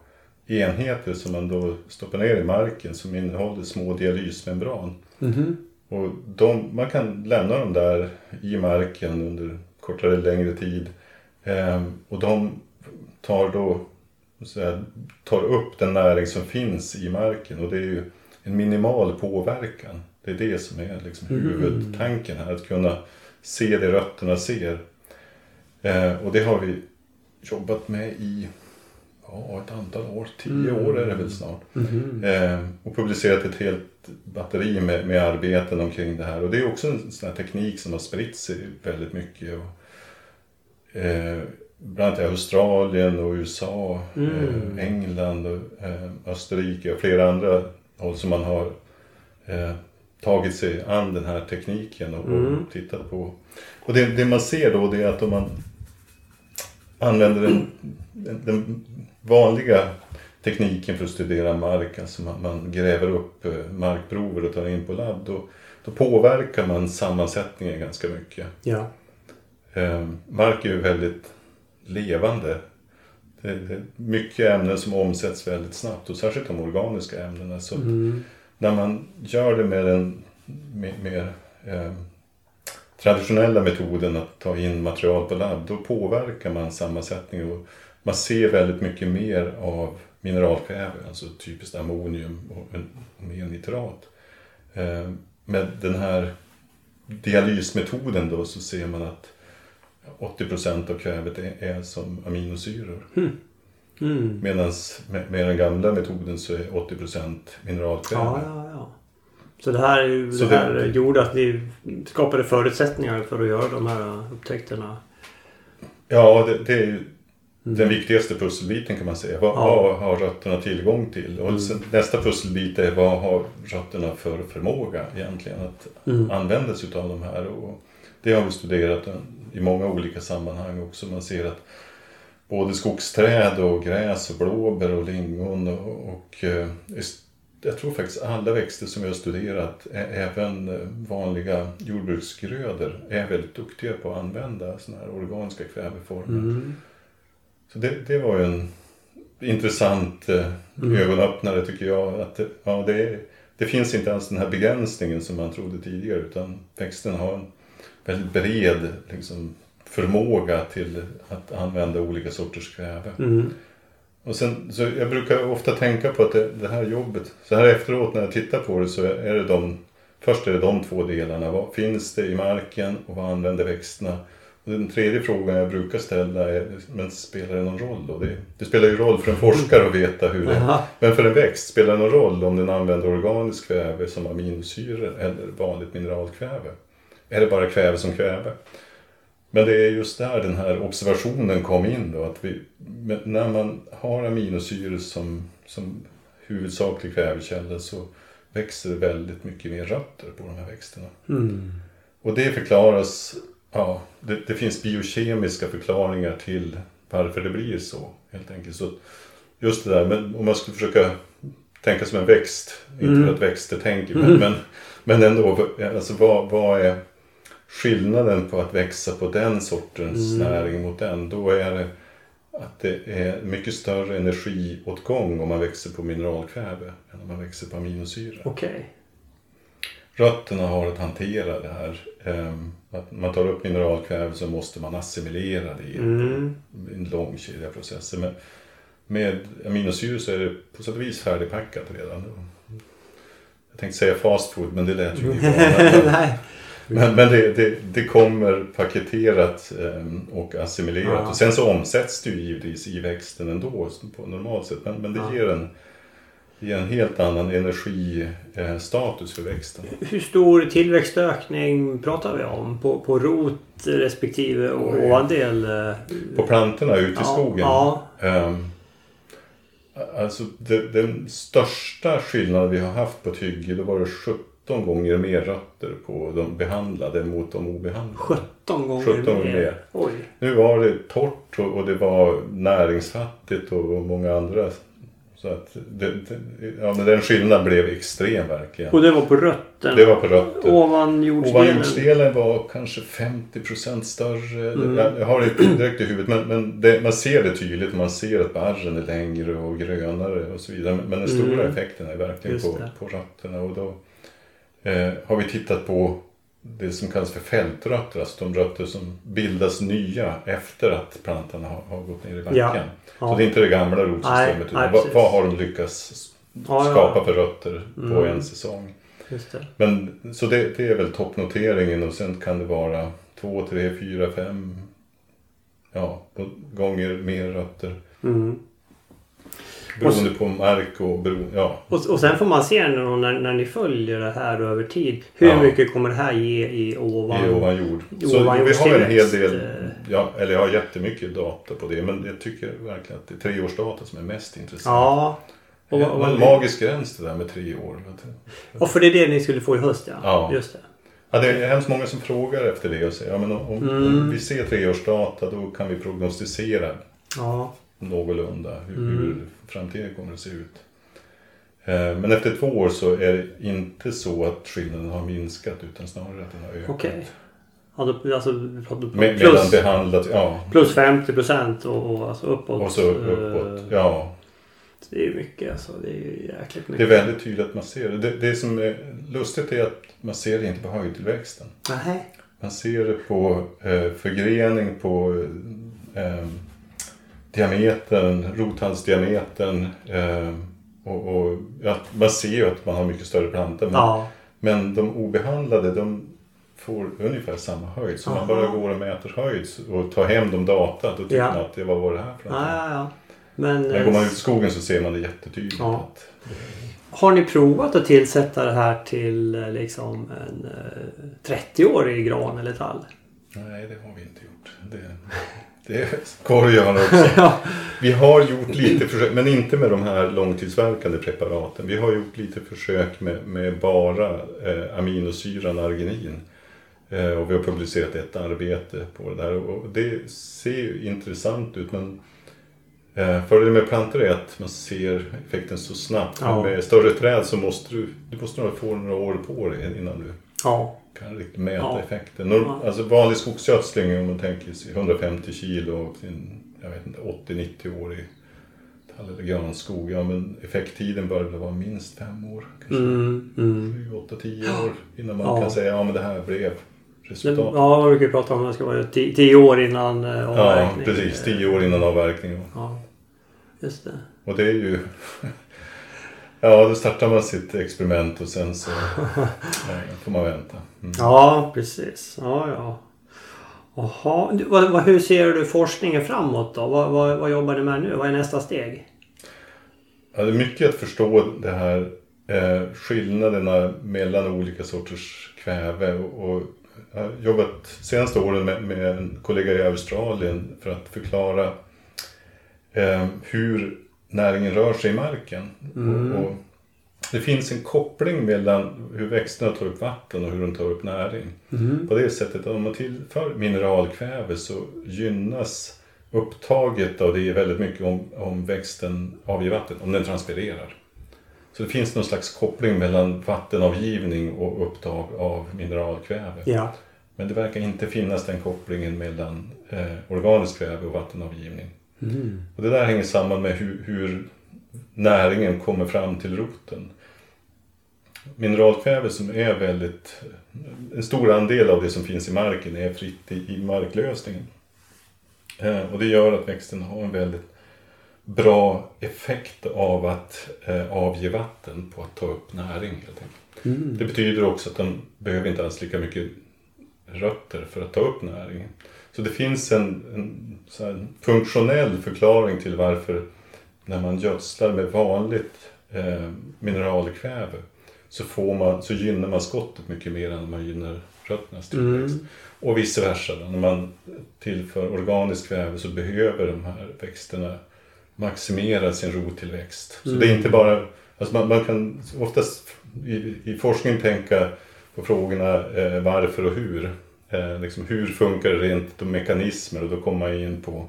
enheter som man då stoppar ner i marken som innehåller små dialysmembran. Mhm. Och de, man kan lämna dem där i marken under kortare eller längre tid. Ehm, och de tar då här, tar upp den näring som finns i marken och det är ju en minimal påverkan. Det är det som är liksom huvudtanken här, att kunna se det rötterna ser. Eh, och det har vi jobbat med i ja, ett antal år, tio år är det väl snart. Mhm. Eh, och publicerat ett helt batteri med, med arbeten omkring det här. Och det är också en sån här teknik som har spritt sig väldigt mycket. Och, eh, bland annat i Australien och USA, Mm. eh, England, och, eh, Österrike och flera andra håll som man har eh, tagit sig an den här tekniken och, Mm. och tittat på. Och det, det man ser då det är att om man använder den, den, den vanliga tekniken för att studera mark, alltså man, man gräver upp eh, markprover och tar in på labb, då, då påverkar man sammansättningen ganska mycket. Ja. Eh, mark är ju väldigt levande. det, är mycket ämnen som omsätts väldigt snabbt och särskilt de organiska ämnena. Så Mm. när man gör det med den med, med, eh, traditionella metoden att ta in material på labb, då påverkar man sammansättningen och man ser väldigt mycket mer av mineralkväve, alltså typiskt ammonium och mer nitrat. Eh, med den här dialysmetoden då så ser man att 80% av kvävet är, är som aminosyror. Mm. Medan med, med den gamla metoden så är 80% mineralkväve. Ja, ja, ja. Så det här, ju, Så det här det- gjorde att ni skapade förutsättningar för att göra de här upptäckterna. Ja, det, det är ju den viktigaste pusselbiten kan man säga. Vad, Mm. Ja. vad har rötterna tillgång till? Och sen, nästa pusselbit är vad har rötterna för förmåga egentligen att Mm. använda sig av de här? Och det har vi studerat i många olika sammanhang också. Man ser att både skogsträd och gräs och blåbär och lingon och, och eh, jag tror faktiskt alla växter som vi har studerat, även vanliga jordbruksgrödor, är väldigt duktiga på att använda sådana här organiska kväveformer. Mm. Så det, det var ju en intressant eh, ögonöppnare tycker jag. Att det, ja, det, det finns inte ens den här begränsningen som man trodde tidigare utan växten har en väldigt bred liksom, förmåga till att använda olika sorters kväve. Mm. Och sen, så jag brukar ofta tänka på att det, det här jobbet, så här efteråt när jag tittar på det så är det de, först är det de två delarna. Vad finns det i marken och vad använder växterna? Och den tredje frågan jag brukar ställa är, men spelar det någon roll då? Det, det spelar ju roll för en forskare att veta hur det är. Men för en växt spelar det någon roll om den använder organiskt kväve som aminosyror eller vanligt mineralkväve? Är det bara kväve som kväve? Men det är just där den här observationen kom in då. Att vi, när man har aminosyror som, som huvudsaklig kvävekälla så växer det väldigt mycket mer rötter på de här växterna. Mm. Och det förklaras, ja, det, det finns biokemiska förklaringar till varför det blir så helt enkelt. Så just det där, men om man skulle försöka tänka som en växt, inte för att växter tänker, men, men, men ändå, alltså vad, vad är skillnaden på att växa på den sortens näring mot den? Då är det att det är mycket större energiåtgång om man växer på mineralkväve än om man växer på aminosyra Okej. rötterna har att hantera det här. Ehm, Att man tar upp mineralkväve så måste man assimilera det i Mm. en lång kedja processer. Men med aminosyror så är det på sätt och vis färdigpackat redan. Jag tänkte säga fast food men det lät ju inte bra. Men, men det, det, det kommer paketerat ehm, och assimilerat. Ja. Och sen så omsätts det ju givetvis i växten ändå på normalt sätt. Men, men det Ja. ger en, ger en helt annan energistatus för växten. Hur stor tillväxtökning pratar vi om? På, på rot respektive ovandel? eh, På plantorna ute i ja, skogen. Ja. Ehm, alltså det, den största skillnaden vi har haft på ett hygge, då var det 17 gånger mer rötter på de behandlade mot de obehandlade. 17 gånger 17 gånger mer. mer. Oj. Nu var det torrt och, och det var näringsfattigt och många andra. Så att det, det, ja, men den skillnaden blev extrem verkligen. Och det var på rötterna? Det var på rötter. Ovan jordsdelen? Ovanjordsdelen var kanske 50% större. Mm. Jag, har det inte direkt i huvudet men, men det, man ser det tydligt. Man ser att barren är längre och grönare och så vidare. Men, men den stora Mm. effekten är verkligen på, på rötterna. Och då eh, har vi tittat på det som kallas för fältrötter. Alltså de rötter som bildas nya efter att plantan har, har gått ner i backen. Ja. Ja. Så det är inte det gamla Nej, rotsystemet. nej, utan vad, precis. vad har de lyckats ja. skapa för rötter på Mm. en säsong? Det. Men, så det, det är väl toppnoteringen och sen kan det vara två, tre, fyra, fem ja, gånger mer rötter. Mm. Beroende på mark och beroende, ja. Och, och sen får man se när, när, när ni följer det här över tid. Hur Ja. mycket kommer det här ge i ovan? I ovan jord. Så vi har en hel del, eh. ja, eller jag har jättemycket data på det. Men jag tycker verkligen att det är treårsdata som är mest intressant. Ja. Och, det var en magisk gräns det där med tre år. och för det är det ni skulle få i höst ja. Ja. Just det. Ja, det är hemskt många som frågar efter det och säger ja, men om, Mm. om vi ser treårsdata då kan vi prognostisera Ja. Någorlunda hur, Mm. hur framtiden kommer att se ut. Eh, Men efter två år så är det inte så att skillnaden har minskat utan snarare att den har ökat. Okej. Ja, alltså, Med, medan plus, behandlat, ja. plus 50 procent och, och alltså uppåt. Och så uppåt, Eh, ja. Det är mycket alltså. Det är ju jäkligt Det är mycket. väldigt tydligt att man ser det. det. Det som är lustigt är att man ser det inte på höjdtillväxten. Nej. Man ser det på eh, förgrening på eh, diametern, rothalsdiametern. Eh, och, och, ja, man ser ju att man har mycket större plantor. Men, Ja. men de obehandlade de får ungefär samma höjd. Så man Aha. bara går och mäter höjd och tar hem de data. Då tycker Ja. man att det, vad var det här för någonting? Men Men går man eh, ut i skogen så ser man det jättetydligt. Ja. Att, har ni provat att tillsätta det här till eh, liksom en eh, 30-årig gran eller tall? nej, det har vi inte gjort. Det, det går att göra också. ja. Vi har gjort lite försök, men inte med de här långtidsverkande preparaten. Vi har gjort lite försök med, med bara eh, aminosyran arginin. Eh, och vi har publicerat ett arbete på det där. Och det ser ju intressant ut men eh, fördelen med plantor är att man ser effekten så snabbt. Ja. Med större träd så måste du, du måste nog få några år på dig innan du ja. Kan riktigt mäta Ja. effekten. Norm- Ja. Alltså vanlig skogsgödsling om man tänker sig 150 kilo och jag vet inte, 80-90 år i tall eller granskog. Ja men effekttiden bör väl vara minst fem år. Kanske Mm, mm. 8-10 år innan man Ja. kan säga ja men det här blev resultat. ja, man brukar ju prata om att det ska vara 10 år innan eh, Ja, avverkning. precis. 10 år innan avverkning. Ja, just det. Och det är ju... Ja, då startar man sitt experiment och sen så eh, får man vänta. Mm. Ja, precis. Ja, ja. Jaha, Du, vad, vad, hur ser du forskningen framåt då? Vad, vad, vad jobbar du med nu? Vad är nästa steg? Ja, det är mycket att förstå det här eh, skillnaderna mellan olika sorters kväve. Och, och jag har jobbat senaste åren med, med en kollega i Australien för att förklara eh, hur näringen rör sig i marken. Och, och det finns en koppling mellan hur växterna tar upp vatten och hur de tar upp näring. På det sättet att om man tillför mineralkväve så gynnas upptaget av det väldigt mycket om, om växten avger vatten, om den transpirerar. Så det finns någon slags koppling mellan vattenavgivning och upptag av mineralkväve. Ja. Men det verkar inte finnas den kopplingen mellan eh, organiskt kväve och vattenavgivning. Och det där hänger samman med hur, hur näringen kommer fram till roten. Mineralkväve som är väldigt... En stor andel av det som finns i marken är fritt i, i marklösningen. Eh, och det gör att växten har en väldigt bra effekt av att eh, avge vatten på att ta upp näring helt enkelt. Det betyder också att den behöver inte alls lika mycket rötter för att ta upp näringen. Så det finns en, en, här, funktionell förklaring till varför när man gödslar med vanligt eh, mineralkväve så, får man, så gynnar man skottet mycket mer än man gynnar rötternas tillväxt. Och vice versa. När man tillför organiskt kväve så behöver de här växterna maximera sin rottillväxt. Så det är inte bara, alltså man, man kan oftast i, i forskning tänka på frågorna eh, varför och hur. Eh, liksom hur funkar det rent de mekanismer och då kommer man in på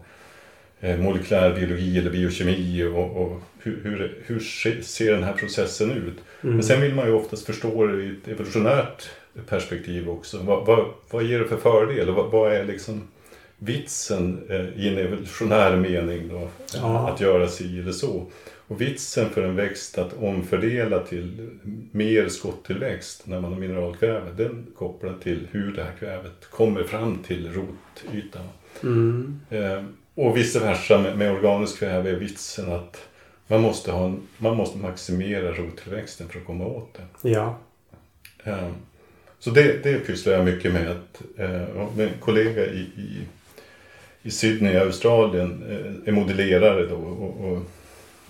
eh, molekylär biologi eller biokemi och, och hur, hur, hur se- ser den här processen ut. Men sen vill man ju oftast förstå det i ett evolutionärt perspektiv också. Vad, vad, vad ger det för fördel vad, vad är liksom vitsen eh, i en evolutionär mening då, Ja. att göra si eller så. Och vitsen för en växt att omfördela till mer skottillväxt när man har mineralkväve, den kopplar till hur det här kvävet kommer fram till rotytan. Mm. Eh, och vice versa med, med organiskt kväve är vitsen att man måste, ha en, man måste maximera rottillväxten för att komma åt det. Ja. Eh, Så det, det pysslar jag mycket med. Att, eh, med en kollega i, i, i Sydney i Australien eh, är modellerare då. Och, och,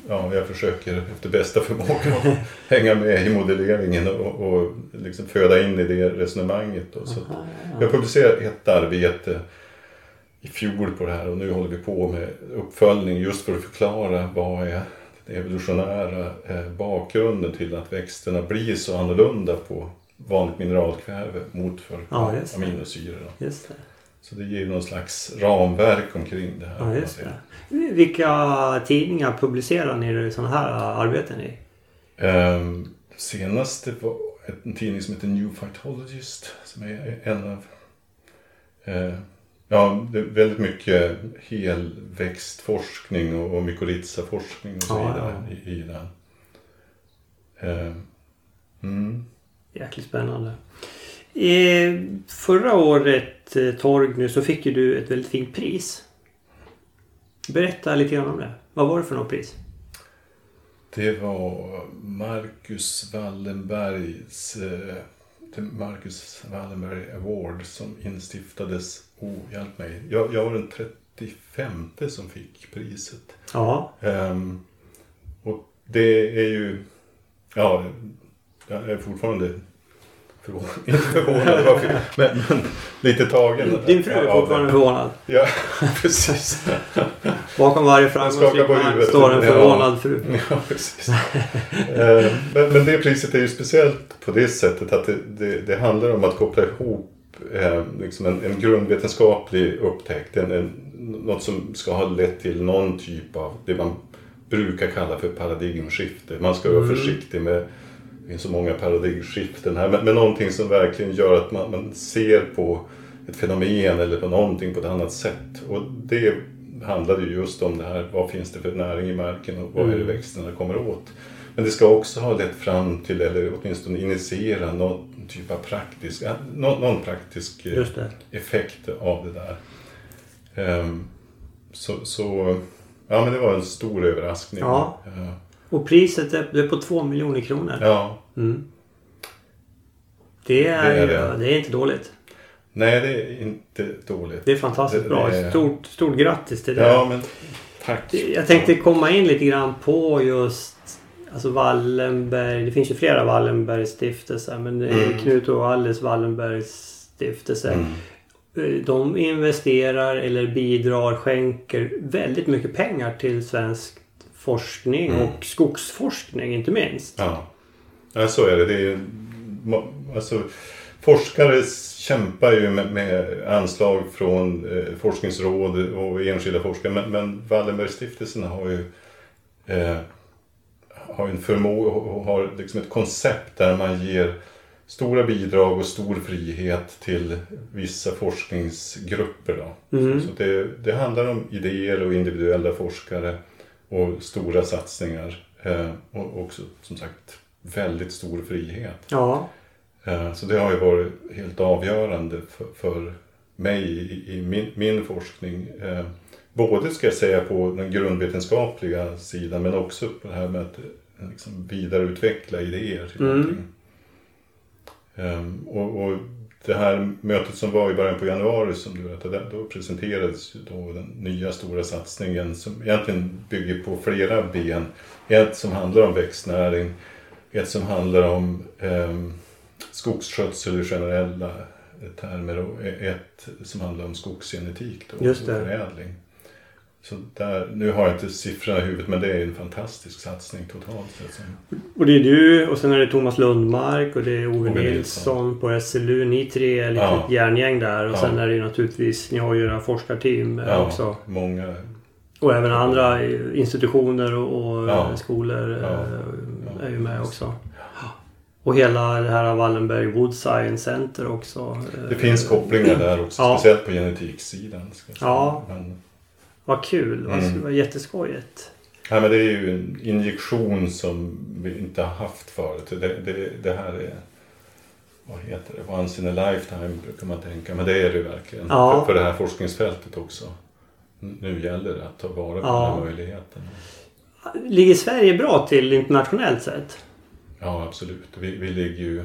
ja, jag försöker efter bästa förmåga hänga med i modelleringen och, och liksom föda in i det resonemanget. Då. Så att, jag publicerade ett arbete i fjol på det här och nu håller vi på med uppföljning just för att förklara vad är den evolutionära eh, bakgrunden till att växterna blir så annorlunda på vanligt mineralkväve mot för Ja, aminosyror. Det. Så det ger någon slags ramverk omkring det här. Ja, just det. Vilka tidningar publicerar ni sådana här arbeten i? Ehm, senaste var en tidning som heter New Phytologist som är en av Eh, ja, det är väldigt mycket helväxtforskning och, och mykorrhizaforskning och så Ja, vidare i, i den. Eh, mm. Jäkligt spännande. Förra året, eh, Torgny, så fick ju du ett väldigt fint pris. Berätta lite grann om det. Vad var det för något pris? Det var Marcus Wallenbergs eh, Marcus Wallenberg Award som instiftades. Oh, hjälp mig. Jag, jag var den 35 som fick priset. Ja, Ehm, och det är ju... Ja, jag är fortfarande förvånad. Inte förvånad, men, men lite tagen. din fru är fortfarande förvånad. Ja, skakar Bakom varje framgångsrik man står en Ja. förvånad fru. Ja, precis. Eh, men, men det priset är ju speciellt på det sättet att det, det, det handlar om att koppla ihop eh, liksom en, en grundvetenskaplig upptäckt. En, en, något som ska ha lett till någon typ av det man brukar kalla för paradigmskifte. Man ska vara försiktig med det finns så många paradigmskiften här. Men, men någonting som verkligen gör att man, man ser på ett fenomen eller på någonting på ett annat sätt. Och det handlade ju just om det här. Vad finns det för näring i marken och vad är det växterna kommer åt? Men det ska också ha lett fram till, eller åtminstone initiera någon typ av praktisk, någon, någon praktisk eh, effekt av det där. Ehm, så, så, ja men det var en stor överraskning. Ja. Och priset är, det är på två miljoner kronor. ja. Mm. Det, är, Det är det, det. det är inte dåligt. Nej, det är inte dåligt. Det är fantastiskt Det- bra. det är- Stort, stort grattis till det. Ja, men tack. Jag tänkte komma in lite grann på just Alltså Wallenberg, det finns ju flera Wallenbergs stiftelser men Mm. Knut och Alice Wallenbergs stiftelse. Mm. De investerar eller bidrar, skänker väldigt mycket pengar till svensk forskning Mm. och skogsforskning inte minst. Ja. ja, så är det. det är, ju- alltså, forskare kämpar ju med, med anslag från eh, forskningsråd och enskilda forskare. Men, men Wallenbergstiftelserna har ju eh, har en förmåga och har liksom ett koncept där man ger stora bidrag och stor frihet till vissa forskningsgrupper. Då. Mm. Så, så det, det handlar om idéer och individuella forskare och stora satsningar. Eh, och också som sagt väldigt stor frihet. Ja, Eh, så det har ju varit helt avgörande för, för mig i, i min, min forskning. Eh, både ska jag säga på den grundvetenskapliga sidan men också på det här med att liksom, vidareutveckla idéer till Mm. någonting. Ehm, och, och det här mötet som var i början på januari som du berättade, då presenterades då den nya stora satsningen som egentligen bygger på flera ben. Ett som handlar om växtnäring, ett som handlar om ehm, skogsskötsel i generella termer och ett som handlar om skogsgenetik då, och förädling. Så där, nu har jag inte siffrorna i huvudet men det är en fantastisk satsning totalt sett. och det är du och sen är det Thomas Lundmark och det är Ove Nilsson Nilsson. på SLU. Ni tre är lite Ja. ett järngäng där och Ja. sen är det ju naturligtvis, ni har ju era forskarteam eh, Ja, också. många. Och även andra institutioner och, och Ja. eh, skolor eh, är ju med också. Och hela det här Wallenberg Wood Science Center också. eh, Det finns kopplingar där också, speciellt på genetiksidan. Ska jag säga. Ja. Men, Vad kul, vad, Mm. vad jätteskojigt. nej, men det är ju en injektion som vi inte har haft förut. Det, det, det här är, vad heter det, once in a lifetime brukar man tänka. Men det är det ju verkligen Ja. för, för det här forskningsfältet också. Nu gäller det att ta vara på Ja. den här möjligheten. Ligger Sverige bra till internationellt sett? Ja, absolut. Vi, vi ligger ju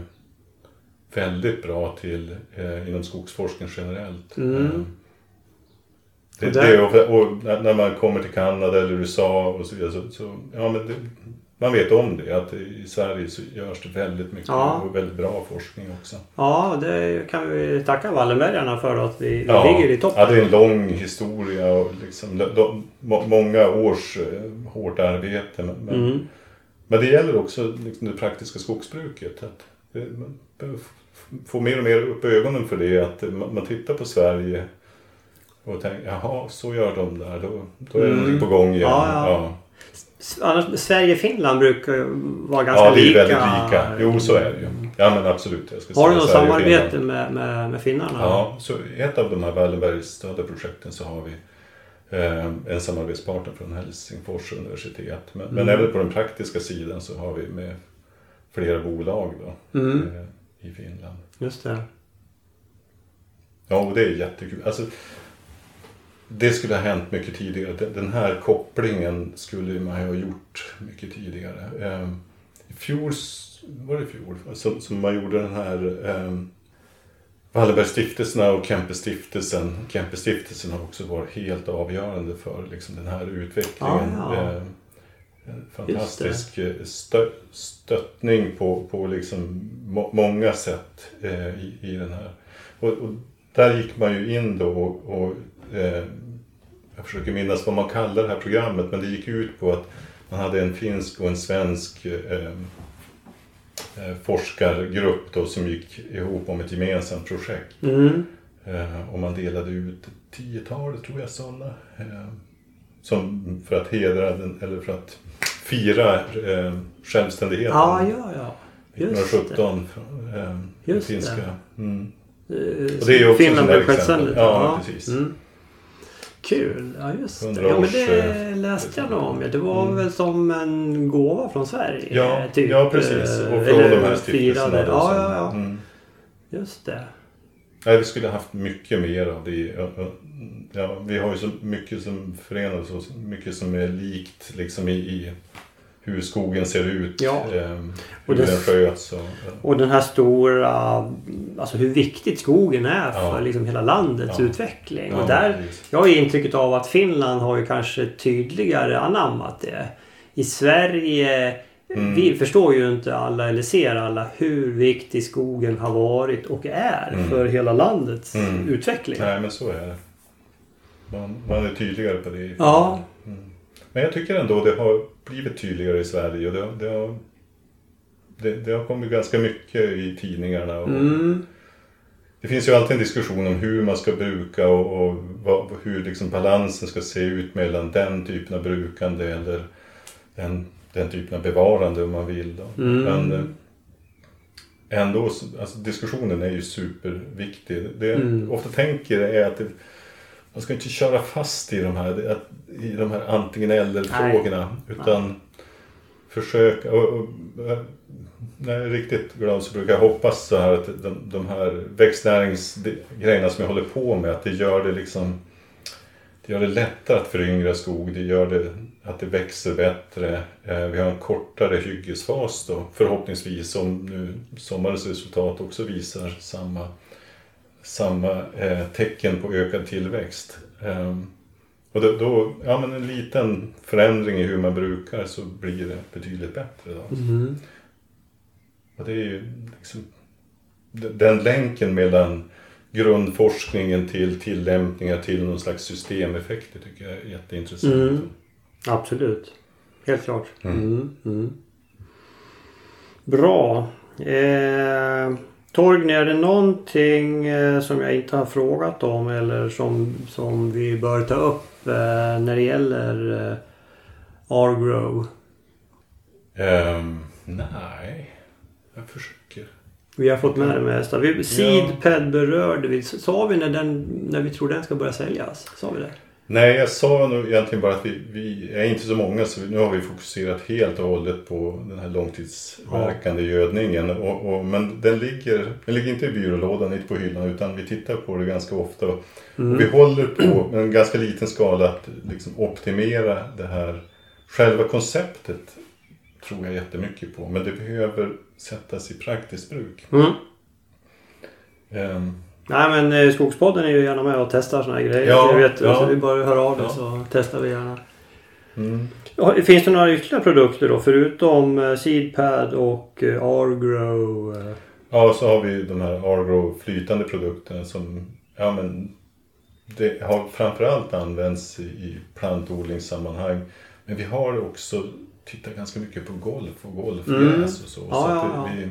väldigt bra till eh, inom skogsforskning generellt. Mm. Eh, det, det och när man kommer till Kanada eller USA och så vidare så, så ja, men det, man vet om det att i Sverige så görs det väldigt mycket Ja. och väldigt bra forskning också. Ja, det kan vi tacka Wallenbergarna för att vi Ja, ligger i topp. ja, det är en lång historia och liksom, de, må, många års eh, hårt arbete. Men, men, Mm. Men det gäller också liksom det praktiska skogsbruket. Att det, man behöver få mer och mer upp ögonen för det. Att man tittar på Sverige och tänker jaha, så gör de där. Då, då är det Mm. någonting på gång igen. Ja, ja. Annars, Sverige och Finland brukar vara ganska Ja, det är lika. väldigt lika. Jo, så är det ju. Ja men absolut. Jag ska Har du något Sverige samarbete med, med, med finnarna? Ja, så i ett av de här Wallenbergstödda projekten så har vi eh, en samarbetspartner från Helsingfors universitet. Men, men Mm. även på den praktiska sidan så har vi med flera bolag då, Mm. eh, i Finland. Just det. Ja, och det är jättekul. Alltså, det skulle ha hänt mycket tidigare. Den- här kopplingen skulle man ha gjort mycket tidigare. Eh, I fjol, var det i fjol, som, som man gjorde den här eh, Wallenbergstiftelserna och Kempe-stiftelsen. Kempe-stiftelsen har också varit helt avgörande för liksom, den här utvecklingen. Ah, ja. Eh, en fantastisk eh, stö, stöttning på, på liksom må, många sätt eh, i, i den här. Och, och där gick man ju in då och, och eh, jag försöker minnas vad man kallar det här programmet men det gick ut på att man hade en finsk och en svensk eh, eh, forskargrupp då som gick ihop om ett gemensamt projekt. Mm. Eh, och man delade ut tiotal, tror jag, sådana. Eh, som för att hedra den, eller för att fira eh, självständigheten. Ja, ja, ja. Just det. 1917. från, Eh, Just det. finska. Mm. Eh, Och det är ju också Finland blev självständigt. Ja, precis. Mm. Kul, ja just det. 100 Ja, men det eh, läste jag nog om. Det var Mm. väl som en gåva från Sverige? Ja, typ, ja, precis. eh, Och från eller de här stiftelserna. Ja, ja, ja. Mm. Just det. Nej, vi skulle ha haft mycket mer av det. Ja, vi har ju så mycket som förenar oss och mycket som är likt liksom i, i hur skogen ser ut. Ja. ehm, Och hur det- den sköts. Och, Och den här stora, alltså hur viktigt skogen är Ja. för liksom hela landets Ja. utveckling. Ja, och där, jag har intrycket av att Finland har ju kanske tydligare anammat det. I Sverige, Mm. vi förstår ju inte alla eller ser alla hur viktig skogen har varit och är Mm. för hela landets Mm. utveckling. Nej, men så är det. Man, man är tydligare på det. Ja. Mm. Men jag tycker ändå det har blivit tydligare i Sverige. Och det, det, har, det, det har kommit ganska mycket i tidningarna. Och Mm. Det finns ju alltid en diskussion om hur man ska bruka och, och vad, hur liksom balansen ska se ut mellan den typen av brukande eller den, den typen av bevarande om man vill. Då. Mm. Men eh, ändå, så- alltså diskussionen är ju superviktig. Det jag Mm. ofta tänker är att det, man ska inte köra fast i de här, i de här antingen eller frågorna. Utan försöka, och, och, och, när jag är riktigt glad så brukar jag hoppas så här att de, de här växtnäringsgrejerna som jag håller på med, att det gör det liksom det gör det lättare att föryngra skog, det gör det att det växer bättre. Eh, Vi har en kortare hyggesfas då, förhoppningsvis, om nu sommarens resultat också visar samma, samma eh, tecken på ökad tillväxt. Eh, och då, då, ja men en liten förändring i hur man brukar så blir det betydligt bättre. Då. Mm. Och det är ju liksom den länken mellan grundforskningen till tillämpningar till någon slags systemeffekter tycker jag är jätteintressant. Mm. Absolut. Helt klart. Mm. Mm. Mm. Bra. Eh, Torgny, är det någonting eh, som jag inte har frågat om eller som, som vi bör ta upp eh, när det gäller eh, R-Grow? Ehm, nej, jag försöker. Vi har fått med det mesta. Seedped berörde vi. Sa vi när, den, när vi tror den ska börja säljas? Sa vi det? Nej, jag sa nog egentligen bara att vi, vi är inte så många så nu har vi fokuserat helt och hållet på den här långtidsverkande gödningen. Och, och, men den ligger, den ligger inte i byrålådan, inte på hyllan utan vi tittar på det ganska ofta. Och, och vi håller på med en ganska liten skala att liksom optimera det här. Själva konceptet tror jag jättemycket på men det behöver sättas i praktiskt bruk. Mm. Ehm, Nej men eh, Skogspodden är ju gärna med och testar såna här grejer. Ja, jag vet, ja. Så vi bara hör av det Ja. så testar vi gärna. mm. Ja, Finns det några ytterligare produkter då förutom eh, Seedpad och eh, R-Grow? eh? Ja, så har vi de här Argro flytande produkterna som ja, men det har framförallt använts i, plantodlingssammanhang. Men vi har också tittat ganska mycket på golf och golfgräs Mm. och så. Ja, så ja, ja. det, vi,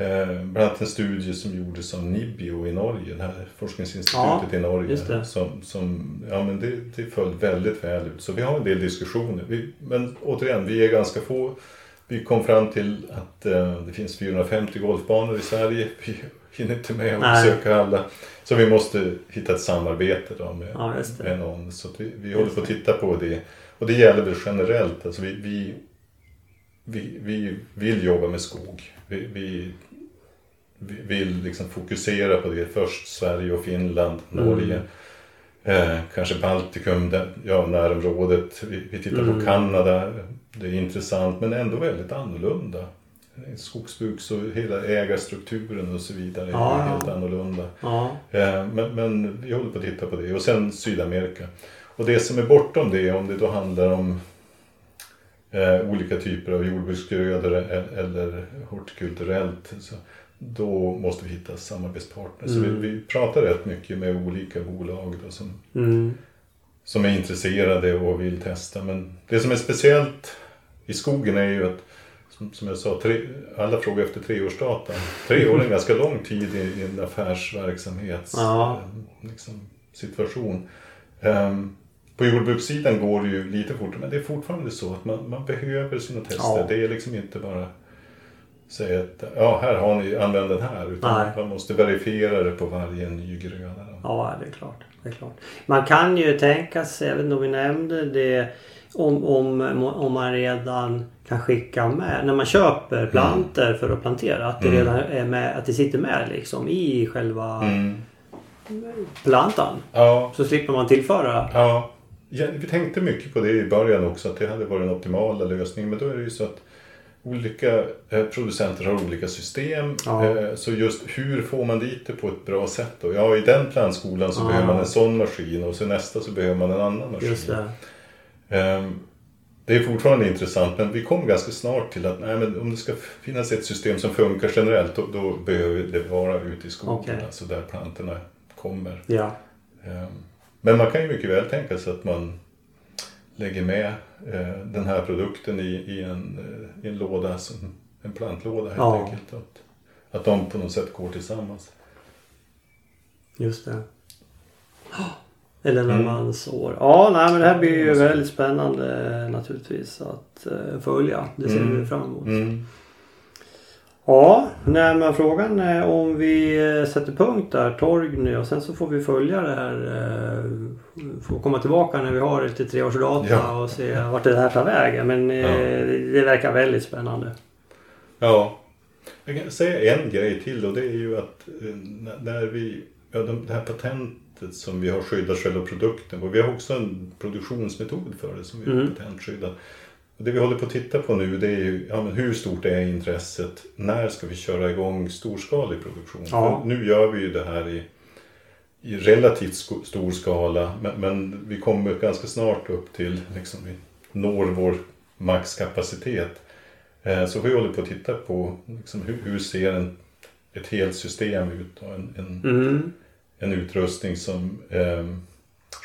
eh, bland annat en studie som gjordes av Nibio i Norge, det här forskningsinstitutet Ja, i Norge. Som, som, ja, men det, det föll väldigt väl ut. Så vi har en del diskussioner. Vi, men återigen, vi är ganska få vi kom fram till att eh, det finns 450 golfbanor i Sverige. Vi hinner inte med att Nej. besöka alla. Så vi måste hitta ett samarbete då med, Ja, med någon. Så vi, vi håller på att titta på det. Och det gäller väl generellt. Alltså vi, vi, vi, vi vill jobba med skog. Vi, vi vill liksom fokusera på det. Först Sverige och Finland, Norge. Eh, kanske Baltikum, där, ja, närområdet. Vi, vi tittar Mm. på Kanada. Det är intressant men ändå väldigt annorlunda. Skogsbruk så hela ägarstrukturen och så vidare är Ja, ja. helt annorlunda. Ja. Eh, Men, men vi håller på att titta på det. Och sen Sydamerika. Och det som är bortom det, om det då handlar om eh, olika typer av jordbruksgrödor e- eller hortikulturellt. Så då måste vi hitta samarbetspartners. Så Mm. vi, vi pratar rätt mycket med olika bolag då, som, Mm. som är intresserade och vill testa. Men det som är speciellt i skogen är ju att som, som jag sa, tre, alla frågar efter treårsdata. Tre år är en ganska lång tid i, i en affärsverksamhets Ja. eh, liksom, situation. Ehm, på jordbrukssidan går det ju lite fortare men det är fortfarande så att man, man behöver sina tester. Ja. Det är liksom inte bara säga att ja, här har ni, använd den här. Utan Nej. man måste verifiera det på varje ny gröda. Ja, det är klart. Det är klart. Man kan ju tänka sig, jag vet inte om vi nämnde det, om, om, om man redan kan skicka med, när man köper planter för att plantera, att det Mm. redan är med, att det sitter med liksom i själva Mm. plantan. Ja, Så slipper man tillföra. Ja, ja, vi tänkte mycket på det i början också, att det hade varit den optimala lösningen. Men då är det ju så att olika eh, producenter har olika system. Ja. Eh, så just hur får man dit det på ett bra sätt då? Ja, i den plantskolan så Ja. behöver man en sån maskin och så nästa så behöver man en annan maskin. Det. Ehm, Det är fortfarande intressant men vi kom ganska snart till att nej, men om det ska finnas ett system som funkar generellt då, då behöver det vara ute i skogen, Okej. alltså där plantorna kommer. Ja. Ehm, Men man kan ju mycket väl tänka sig att man lägger med eh, den här produkten i, i, en, eh, i en låda, som, en plantlåda helt Ja. enkelt. Att, att de på något sätt går tillsammans. Just det. Eller när Mm. man sår. Ja, nej, men det här blir ju väldigt spännande naturligtvis att eh, följa. Det ser Mm. vi fram emot. Mm. Ja, nej, men frågan är om vi eh, sätter punkt där, Torgny, och sen så får vi följa det här. eh, Får komma tillbaka när vi har lite treårsdata Ja. och se vart det här tar vägen. Men eh, Ja. det verkar väldigt spännande. Ja. Jag kan säga en grej till och det är ju att när vi, ja, de- det här patentet som vi har skyddat själva produkten och vi har också en produktionsmetod för det som vi har Mm. patentskyddat. Det vi håller på att titta på nu det är ju ja, hur stort är intresset? När ska vi köra igång storskalig produktion? Ja. Nu gör vi ju det här i, i relativt stor skala men, men vi kommer ganska snart upp till, liksom, vi når vår maxkapacitet. Eh, Så vi håller på att titta på liksom, hur, hur ser en, ett helt system ut en, en, Mm. en utrustning som eh,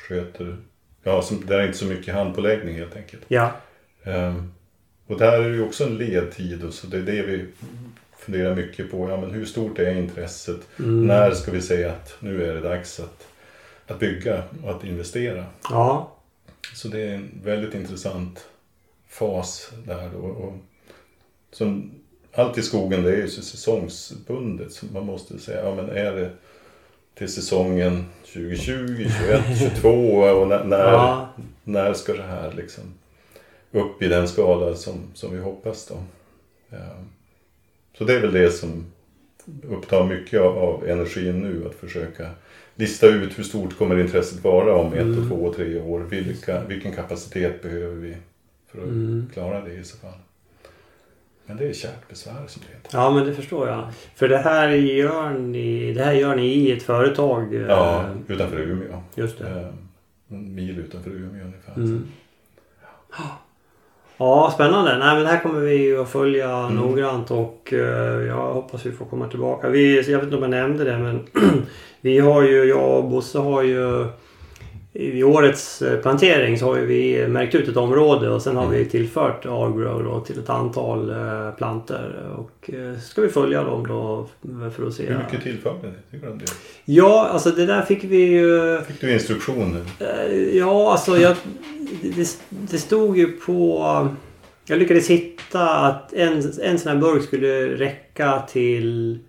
sköter, ja, som, där är inte så mycket handpåläggning helt enkelt. Ja. Eh, och där är det ju också en ledtid och så det är det vi funderar mycket på. Ja, men hur stort är intresset? Mm. När ska vi säga att nu är det dags att, att bygga och att investera? Ja. Så det är en väldigt intressant fas där då. Och som allt i skogen det är ju säsongsbundet. Så man måste säga, ja men är det till säsongen 2020, 21, 22 och när, när, Ja. när ska det här liksom upp i den skala som, som vi hoppas då. Ja. Så det är väl det som upptar mycket av, energin nu, att försöka lista ut hur stort kommer intresset vara om ett Mm. och två och tre år. Vilka, vilken kapacitet behöver vi för att Mm. klara det i så fall. Men det är kärt besvär som det heter. Ja men det förstår jag. För det här gör ni, det här gör ni i ett företag. eh, Ja, utanför Umeå. Just det. Eh, En mil utanför Umeå ungefär. Mm. Ja, spännande. Nej, men det här kommer vi ju att följa Mm. noggrant och eh, jag hoppas vi får komma tillbaka. Vi, jag vet inte om jag nämnde det men vi har ju, jag och Bosse har ju i årets eh, plantering så har vi märkt ut ett område och sen har Mm. vi tillfört Argrow till ett antal eh, planter och eh, ska vi följa dem då för att se. Hur mycket tillförde ni? Tycker du om det? Ja, alltså det där fick vi ju Fick du instruktioner? Eh, Ja, alltså jag, det, det stod ju på... Jag lyckades hitta att en, en sån här burk skulle räcka till...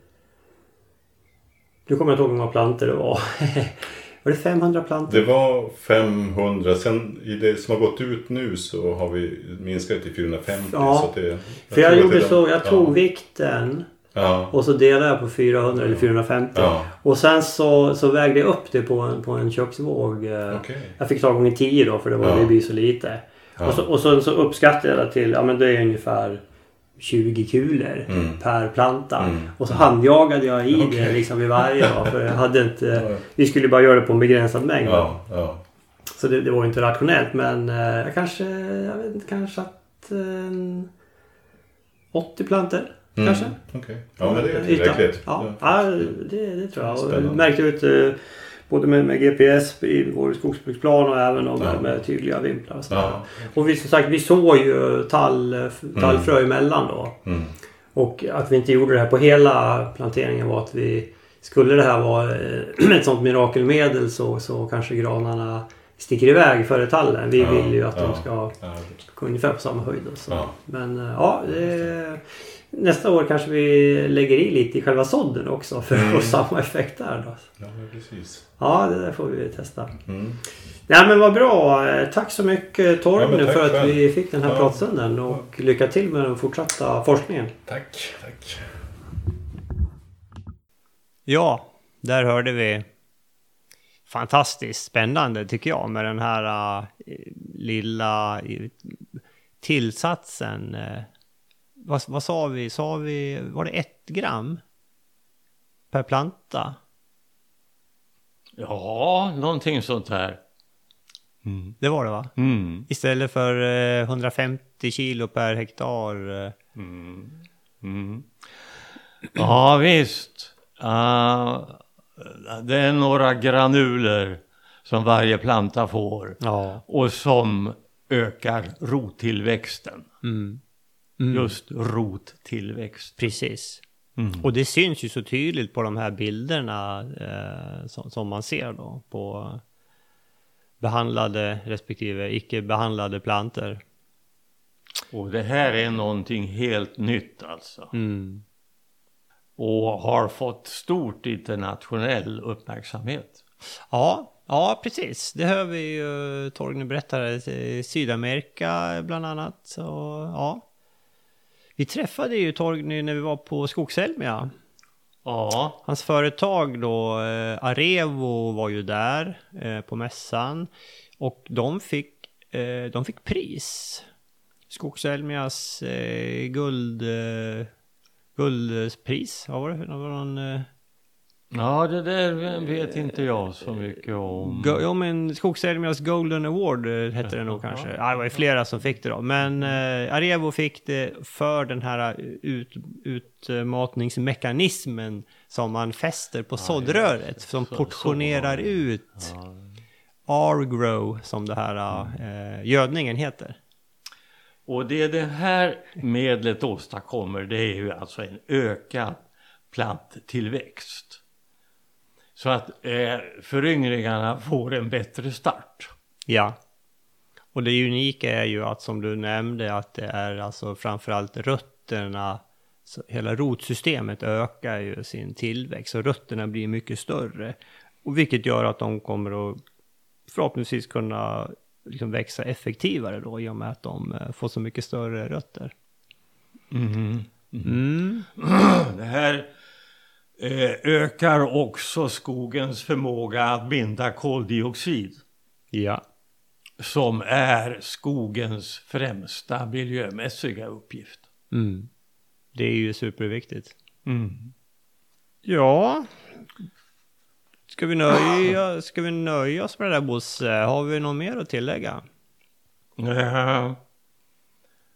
Nu kommer jag inte ihåg hur många plantor det var. var det 500 plantor? Det var 500. Sen i det som har gått ut nu så har vi minskat till 450. Ja, så det, För jag tror att gjorde så, jag tog ja. vikten Ja. och så delade jag på 400 eller 450. Ja. Och sen så, så vägde jag upp det på en, på en köksvåg. eh, Okej. Jag fick ta gånger 10 då för det, var, Ja. det blir så lite. Och, så, och så, så uppskattade jag det till, ja men det är ungefär 20 kulor Mm. per planta. Mm. Och så handjagade jag i det Okej. liksom vid varje dag. För jag hade inte, vi skulle bara göra det på en begränsad mängd. Ja, ja. Så det, det var inte rationellt men eh, jag kanske, jag vet inte, kanske att eh, 80 plantor Mm. kanske. Okej. Ja, men det är tillräckligt. Ja, ja det, det tror jag. Och Spännande. märkte ut både med, med GPS i vår skogsbruksplan och även då med, Ja. med tydliga vimplar. Och. Ja. och vi som sagt vi såg ju tall, tallfrö emellan då. Mm. Och att vi inte gjorde det här på hela planteringen var att vi skulle det här vara eh, ett sånt mirakelmedel så, så kanske granarna sticker iväg före tallen. Vi Ja, vill ju att ja. de ska Ja. ungefär på samma höjd. Och så. Ja. Men eh, ja, det, nästa år kanske vi lägger i lite i själva sådden också för att Mm. få samma effekt där. Då. ja, precis. Ja, det där får vi testa. Mm. Nej men vad bra. Tack så mycket Ja, Torgny tack för att själv. vi fick den här Ja. pratstunden och lycka till med den fortsatta forskningen. Tack, tack. Ja, där hörde vi fantastiskt spännande tycker jag med den här uh, lilla eh, tillsatsen. eh, vad, vad sa vi? Sa vi, var det ett gram per planta? Ja, någonting sånt här. Det var det va? Mm. Istället för eh, 150 kilo per hektar. eh. Mm. Ja, visst. Ah, det är några granuler som varje planta får Ja. och som ökar rottillväxten. Mm. Mm. Just rottillväxt. Precis. Mm. Och det syns ju så tydligt på de här bilderna eh, som, som man ser då på behandlade respektive icke behandlade planter. Och det här är någonting helt nytt alltså. Mm. Och har fått stort internationell uppmärksamhet. Ja, ja precis. Det hör vi ju Torgny berättade. i Sydamerika bland annat. Så, ja. Vi träffade ju Torgny när vi var på Skogselmia. Ja, Hans företag då, eh, Arevo var ju där eh, på mässan. Och de fick, eh, de fick pris. Skogselmias eh, guld, eh, guldpris. Vad var det? Det var någon, eh, ja det där vet inte jag så mycket om. Go- Ja men Skogselmias Golden Award eh, hette det nog kanske. Ja, det var ju flera som fick det då. Men eh, Arevo fick det för den här eh, ut, utmatningsmekanismen som man fäster på såddröret. Som Så- portionerar ut Ja. R-grow som det här eh, gödningen heter. Och det det här medlet åstadkommer det är ju alltså en ökad planttillväxt. Så att eh, föryngringarna får en bättre start. Ja. Och det unika är ju att som du nämnde att det är alltså framförallt rötterna, hela rotsystemet ökar ju sin tillväxt och rötterna blir mycket större. Och vilket gör att de kommer att förhoppningsvis kunna liksom växa effektivare då i och med att de eh, får så mycket större rötter. Mm. Det här ökar också skogens förmåga att binda koldioxid. Ja. Som är skogens främsta miljömässiga uppgift. Mm. Det är ju superviktigt. Mm. Ja. Ska vi nöja, ska vi nöja oss med det där Bosse? Har vi något mer att tillägga? Eh,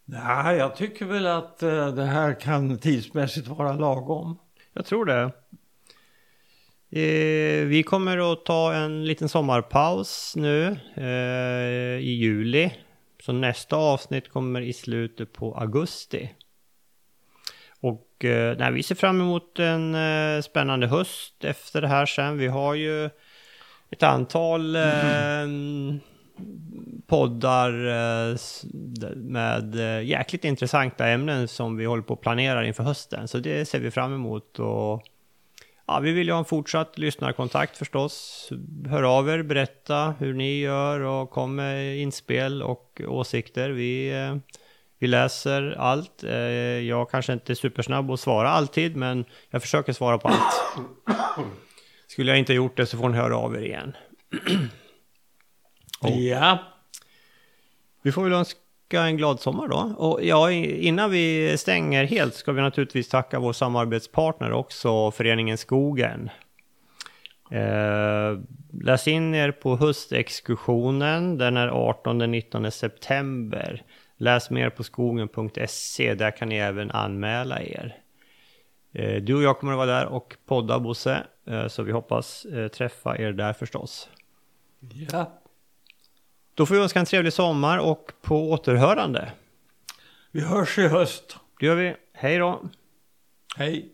nej, jag tycker väl att eh, det här kan tidsmässigt vara lagom. Jag tror det. Eh, vi kommer att ta en liten sommarpaus nu eh, i juli. Så nästa avsnitt kommer i slutet på augusti. Och eh, nej, vi ser fram emot en eh, spännande höst efter det här sen. Vi har ju ett antal eh, poddar eh, med eh, jäkligt intressanta ämnen som vi håller på att planera inför hösten. Så det ser vi fram emot. Och, ja, vi vill ju ha en fortsatt lyssnarkontakt förstås. Hör av er, berätta hur ni gör och kom med inspel och åsikter. Vi, eh, vi läser allt. Jag kanske inte är supersnabb att svara alltid, men jag försöker svara på allt. Skulle jag inte ha gjort det så får ni höra av er igen. Ja. Vi får väl önska en glad sommar då. Och ja, innan vi stänger helt ska vi naturligtvis tacka vår samarbetspartner också, Föreningen Skogen. Eh, läs in er på höstexkursionen, den är 18-19 september. Läs mer på skogen.se, där kan ni även anmäla er. Eh, du och jag kommer att vara där och podda Bosse, eh, så vi hoppas eh, träffa er där förstås. ja. Då får vi önska en trevlig sommar och på återhörande. Vi hörs i höst. Det gör vi. Hej då! Hej.